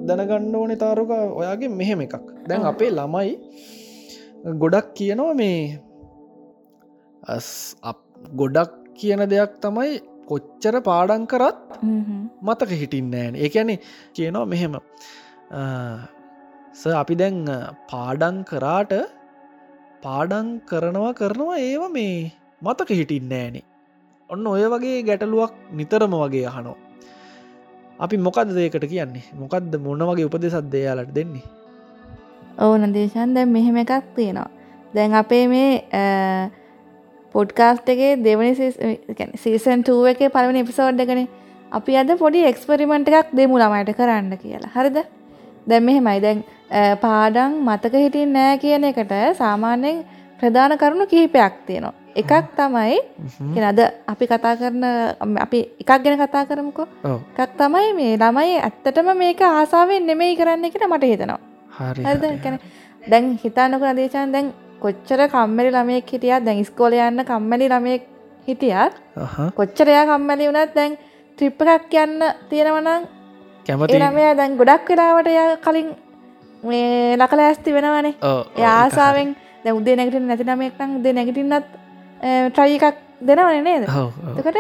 දැනගන්න ඕනෙ තාරුක ඔයාගේ මෙහෙම එකක්. දැන් අපේ ළමයි ගොඩක් කියනවා මේ ගොඩක් කියන දෙයක් තමයි කොච්චර පාඩන් කරත් මතක හිටින්න ෑන ඒඇනේ කියනවා මෙහෙම ස අපි දැන් පාඩන් කරාට පාඩන් කරනවා කරනවා ඒව මේ මතක හිටින්න ෑනේ ඔන්න ඔය වගේ ගැටලුවක් නිතරම වගේ අහනෝ අපි මොකද දේකට කියන්නේ? මොකක්ද මොන වගේ උපදෙසත් දේයාලට දෙන්නේ? ඕන දේශන් දැන් මෙහෙම එකක් තියෙනවා. දැන් අපේ මේ පොඩ්කාස්ට් එකේ දෙවනි සීසන් ටුව එක පළවෙනි එපිසෝඩ් එකන අපි අද පොඩි එක්ස්පරිමෙන්ට් එකක් දෙමු ළමයට කරන්න කියලා. හරිද? දැන් මෙහෙමයි. දැන් අ, පාඩම් මතක හිටින් නෑ කියන එකට සාමාන්‍යයෙන් ප්‍රධාන කරුණු කිහිපයක් තියෙනවා. එකක් තමයි අද අපි කතා කරන අපි එකක් ගැන කතා කරමුකෝ. එකක් තමයි මේ ළමයි ඇත්තටම මේක ආසාාවෙන් නෙමෙයි කරන්න එකට මට හිතනවා. හරි හරිද? කැන දැන් හිතන්නක දේශන් දැන් කොච්චර කම්මලි ළමයෙක් හිටියත් දැන් ස්කෝල යන්න කම්මලි ළමයෙක් හිටියත් කොච්චරයා කම්මලි වුණත් දැන් ට්‍රිප් එකක් යන්න තියෙනවනම් කැමති? එනමය දැන් ගොඩක් වෙලාවට ය කලින් මේ ලකල ඇස්ති වෙනවනේ. ආසාාවෙන් දැ උදේ නැගට නැති නමෙක්නම් උදේ නැගටින්නත් ට්‍රයි එකක් දෙනවන නේද. එතකට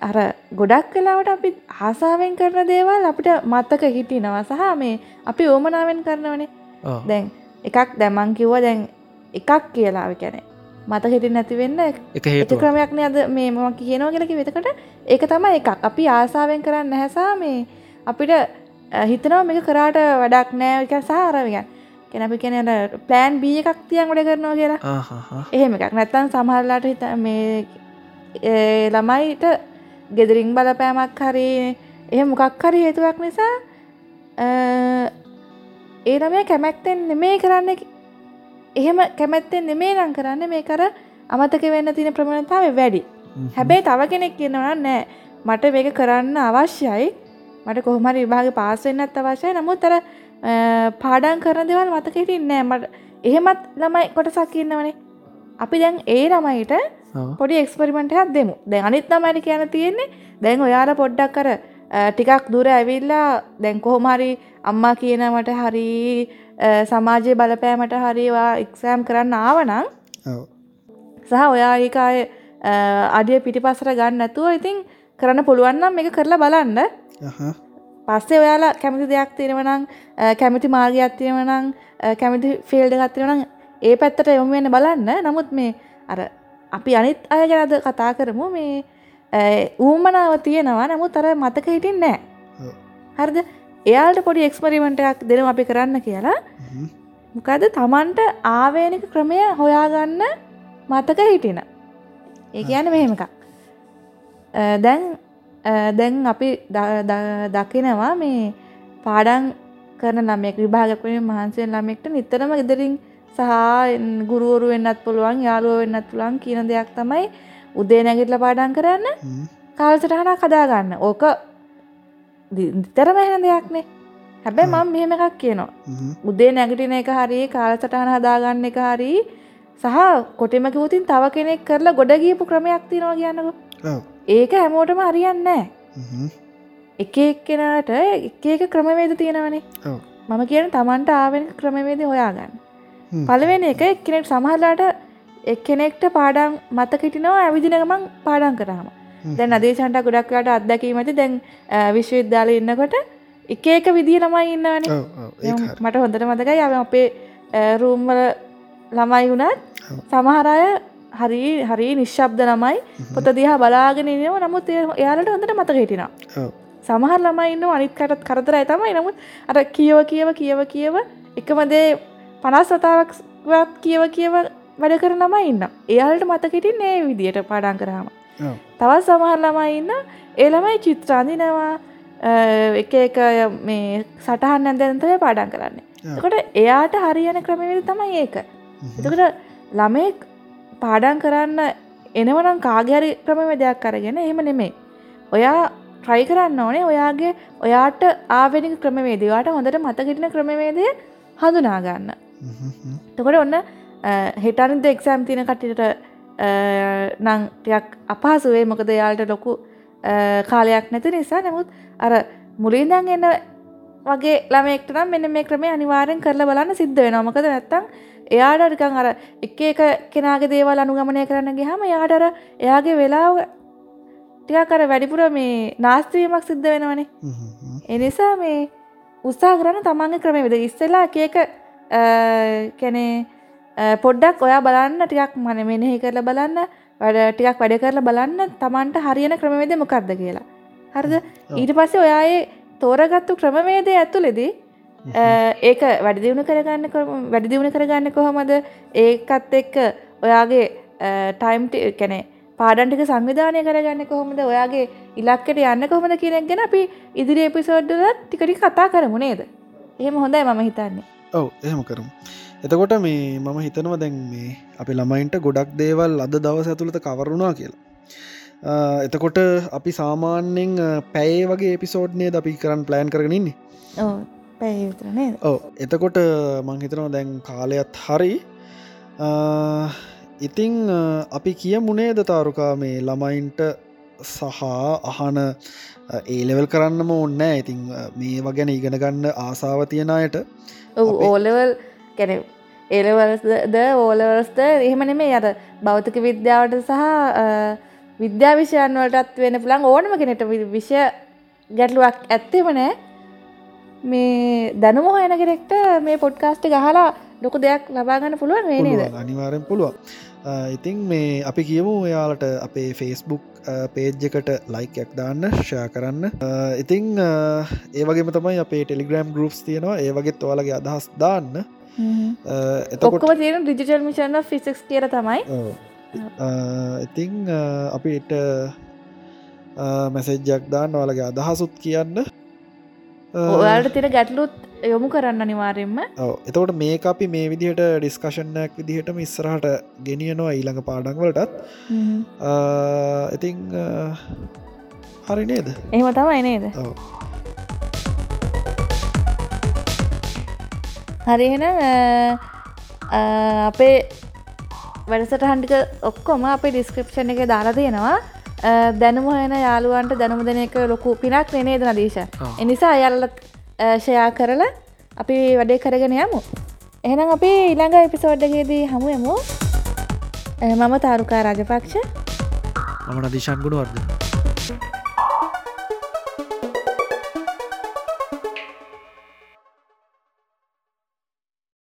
අර ගොඩක් වෙලාවට අපි ආසාාවෙන් කරන දේවල් අපිට මත්තක හිටිනවා සහ මේ අපි ඕමනාවෙන් කරනවනේ. දැන් එකක් දැමන් කිව්ව දැන් එකක් කියලාව කැනෙ මත හිටින් නැතිවෙන්න එක හේතු ක්‍රමයක්න අද මේ මම කියනෝ කියලකි වෙතකට ඒක තමයි එකක්. අපි ආසාාවෙන් කරන්න හැසා මේ අපිට හිතනවා මේක කරාට වැඩක් නෑ එක සාරවියන් කෙනපි කෙනට ප්ලෑන් බිය එකක් තියන් ගොඩ කරනවා කියලා. එහෙම එකක්. නැත්තන් සමහරලාට හිත මේ ළමයිට ගෙදරින් බලපෑමක් හරි එහ මොකක් හරි හේතුවක් නිසා ඒ ළමය කැමැක්තෙන් නෙමේ කරන්න. එහෙම කැමැත්තෙන් නෙමේ නම් කරන්න මේ කර අමතක වෙන්න තින ප්‍රමණතාව වැඩි. හැබැයි තව කෙනෙක් කියනවා නෑ. මට මේක කරන්න අවශ්‍යයි. මට කොහමරි විභාග පාසවෙන්නත් අවශ්‍යයි. නමුත් අ, පාඩන් කරන දෙවල් මතක හිටින් නෑ. මට එහෙමත් ළමයි කොටසක් ඉන්නවනේ. අපි දැන් ඒ ළමයිට පොඩි එක්ස්පරිමෙන්ටයක් දෙමු. දැන් අනිත් තමයිට කියන තියෙන්නේ දැන් ඔයාල පොඩ්ඩක් කර ටිකක් දුර ඇවිල්ලා දැන් කොහොමහරි අම්මා කියනවට හරි සමාජය බලපෑමට හරිවා එක්සෑම් කරන්න ආවනං සහ ඔයා ඒකාය අඩිය පිටිපසර ගන්න ඇතුව ඉතින් කරන්න පුළුවන්නම් එක කරලා බලන්න පස්සේ ඔයාලා කැමති දෙයක් තියෙනවනම් කැමති මාර්ගයක් තියෙනවනම් කැමති ෆිල්ඩ ගත්තිෙනනම් ඒ පැත්තට යොමු වෙන්න බලන්න. නමුත් මේ අර අපි අනිත් අය ගැනද කතා කරමු. මේ ඌමනාව තියෙනවා. නමුත් අර මතක හිටින් නෑ ඔව්. හරිද? එයාල්ට පොඩි එක්ස්පරිමෙන්ටයක් දෙනම අපි කරන්න කියලා. මොකද තමන්ට ආවේනික ක්‍රමය හොයාගන්න මතක හිටින. ඒ කියන්න මෙහෙම එකක්. දැන් දැන් අපි දකිනවා මේ පාඩන් කරන ළමෙක් විභාගකන මහන්සයෙන් ළමෙක්ට නිතරම ඉදරින් සහ ගුරුවරු වෙන්නත් පුළුවන් යාලුව වෙන්නත් පුළුවන් කියන දෙයක් තමයි උදේ නැගිටල පාඩන් කරන්න කාල්සටහනා කදාගන්න ඕක නිතරම එහෙන දෙයක්නේ. හැබැ මං මෙහෙම එකක් කියනවා. උදේ නැගටින එක හරි කාලසටහන හදාගන්න එක හරි සහ කොටෙම කිවතින් තව කෙනෙක් කරලා ගොඩ ගියපු ක්‍රමයක් තිනවා කියන්නක ඒක හැමෝටම හරියන්නෑ එක එක්කෙනට එක එක ක්‍රමවේද තියෙනවනේ. මම කියන තමන්ට ආවෙන ක්‍රමවේද හොයාගන්න. පලවෙන එක එක්කෙනෙක් සමහරලාට එක්කෙනෙක්ට පාඩම් මතකටිනවා ඇවිදිනගමන් පාඩම් කරාම. දැන් අදේශන්ට ගොඩක්වට අත්දැකීමති දැන් විශ්වවිද්‍යාල ඉන්නකොට එක එක විදිහ ළමයි ඉන්නවනේ. මට හොඳට මතකයි. අපේ රූම්වල ළමයි වුණත් සමහරය හරි හරි නිශ්ශබ්ද ළමයි පොත දිහා බලාගෙන ඉනව නමුත් එයාලට හොඳට මතක හිටිනා. සමහර ළමයි ඉන්න අනිත්කටත් කරතරයි තමයි. නමුත් අර කියව කියව කියව කියව එකමදේ පනස් සතාවක්වත් කියව කියව වැඩ කර ළමයි ඉන්න එයාලට මතකිටින් ඒ විදියට පාඩන් ඔව්. තවත් සමහර ළමයි ඉන්න ඒ ළමයි චිත්‍රාඳිනවා එක එක මේ සටහන් ඇදැන්තය පාඩන් කරන්නේ. එකොට එයාට හරියන ක්‍රමවිද තමයි ඒක. එතකට ළමෙක් පාඩන් කරන්න එනවනම් කාගරි ක්‍රමව දෙයක් කරගෙන එහෙම නෙමේ ඔයා ට්‍රයි කරන්න ඕනේ. ඔයාගේ ඔයාට ආවෙනික ක්‍රමවේද වාට හොඳට මතකිටින ක්‍රමවේදය හඳුනාගන්න. තකොට ඔන්න හෙටනිද එක්සෑම් තින කටට නංටයක් අපහසුවේ මොකද යාල්ට ලොකු කාලයක් නැති නිසා. නමුත් අර මුලින්දන් එන්න වගේ ළමෙක්ට නම් මෙන්න මේ ක්‍රමේ අනිවාරෙන් කරලා බලන්න සිද්ධ වෙනවා. මොකද නැත්තම් එයාට ටිකන් අර එක එක කෙනාගේ දේවල් අනුගමනය කරන්න ගියාම එයාට අර එයාගේ වෙලාව ටිකක් අර වැඩිපුර මේ නාස්තිවීමක් සිද්ධ වෙනවනේ. හ්ම්. එනිසා මේ උත්සා කරන්න තමන්ගේ ක්‍රමවිද ඉස්සෙලා එකක කැනේ පොඩ්ඩක් ඔයා බලන්න ටිකක් මන මෙනෙහි කරලා බලන්න වැඩ ටිකක් වැඩ කරලා බලන්න තමන්ට හරියන ක්‍රමවේද මොකක්ද කියලා. හරිද? ඊට පස්සේ ඔයායේ තෝරගත්තු ක්‍රමවේදය ඇතුළෙදී ඒක වැඩිදිවුණු කරගන්න වැඩිදිවුණ කරගන්න කොහොමද? ඒකත් එක්ක ඔයාගේ ටයිම් කැනෙ පාඩන්ටික සංවිධානය කරගන්න කොහොමද? ඔයාගේ ඉලක්කට යන්න කොහොමද කියනෙක් ගැන අපි ඉදිරි එපිසෝඩ්ඩලත් ටිකටි කතා කරමු නේද? එහෙම හොඳයි මම හිතන්නේ. ඔව් එහෙම කරමු. එතකොට මේ මම හිතනව දැන් මේ අපි ළමයින්ට ගොඩක් දේවල් අද දවස ඇතුළත කවරුණා කියලා එතකොට අපි සාමාන්‍යෙන් පැයේ වගේ එපිසෝඩ්නය අපි කරන්න ප්ලෑන් කරගෙනන්නේ ඕ එතකොට මං හිතනවා දැන් කාලයත් හරි. ඉතිං අපි කිය මුණේද තාරුකා මේ ළමයින්ට සහ අහන ඒලෙවල් කරන්නම ඔන්න ඉතිං මේ වගැන ඉගෙන ගන්න ආසාාව තියෙන අයට ඔව් අපේ- ඕලවල් කැන එලවල්ද ඕලවර්ස්ද එහෙම නෙමේ අර භෞතික විද්‍යාවට සහ විද්‍යා විෂයන් වලටත් වෙන පුළන් ඕනම කෙනෙට වි- විෂය ගැටලුවක් ඇත්තෙම නෑ. මේ දැනුම හොයන කෙනෙක්ට මේ පොඩ්කාස්ට ගහලා ලොකු දෙයක් ලබාගන්න පුළුවන් වේ නේද? පුළුවන්, අනිවාරෙන් පුළුවන්. ආ, ඉතිං මේ අපි කියමු එයාලට අපේ ෆේස්බුක් පේජ් එකට ලයිකයක් දාන්න ෂයා කරන්න. ඉතිං ආ, ඒ වගේම තමයි අපේ ටෙලිග්‍රම් ගරුප්ස් තියෙනවා. ඒ වගේත් ඔයාලගේ අදහස් දාන්න. ඔක්කොම තියෙන ඩිජිටල් මිෂන් ෆිසික්ස් කියර තමයි ඉතිං අපිට මැසෙජ්ජක් දාන්න ඔයාලගේ අදහසුත් කියන්න. ආ, ඔයාලට තිර ගැටලුත් යොමු කරන්න අනිවාරයෙන්ම. ඔව්. එතකොට මේ අපි මේ විදිහට ඩිස්කශනයක් විදිහටම ඉස්සරහට ගෙනියනවා ඊළඟ පාඩන්වලටත් ඉතිං හරි නේද? එහෙම තමයි නේද. හරිහෙන අපේ වැඩසට හන්ටික ඔක්කොම අපේ ඩිස්ක්‍රප්ෂන් එක දාලා තියෙනවා. අ, දැනුම හොයන යාළුවන්ට දැනුම දෙන එක ලොකු පිනක් නේද නදීශ එනිසා අයල්ලත් ෂයා කරලා අපි වැඩේ කරගෙන යමු. එහෙනම් අපි ඊළඟ එපිසෝඩ්ඩගේදී හමුයමු මම තාරුකා රාජපක්ෂ. මම නදිශන් ගුණුවර්ද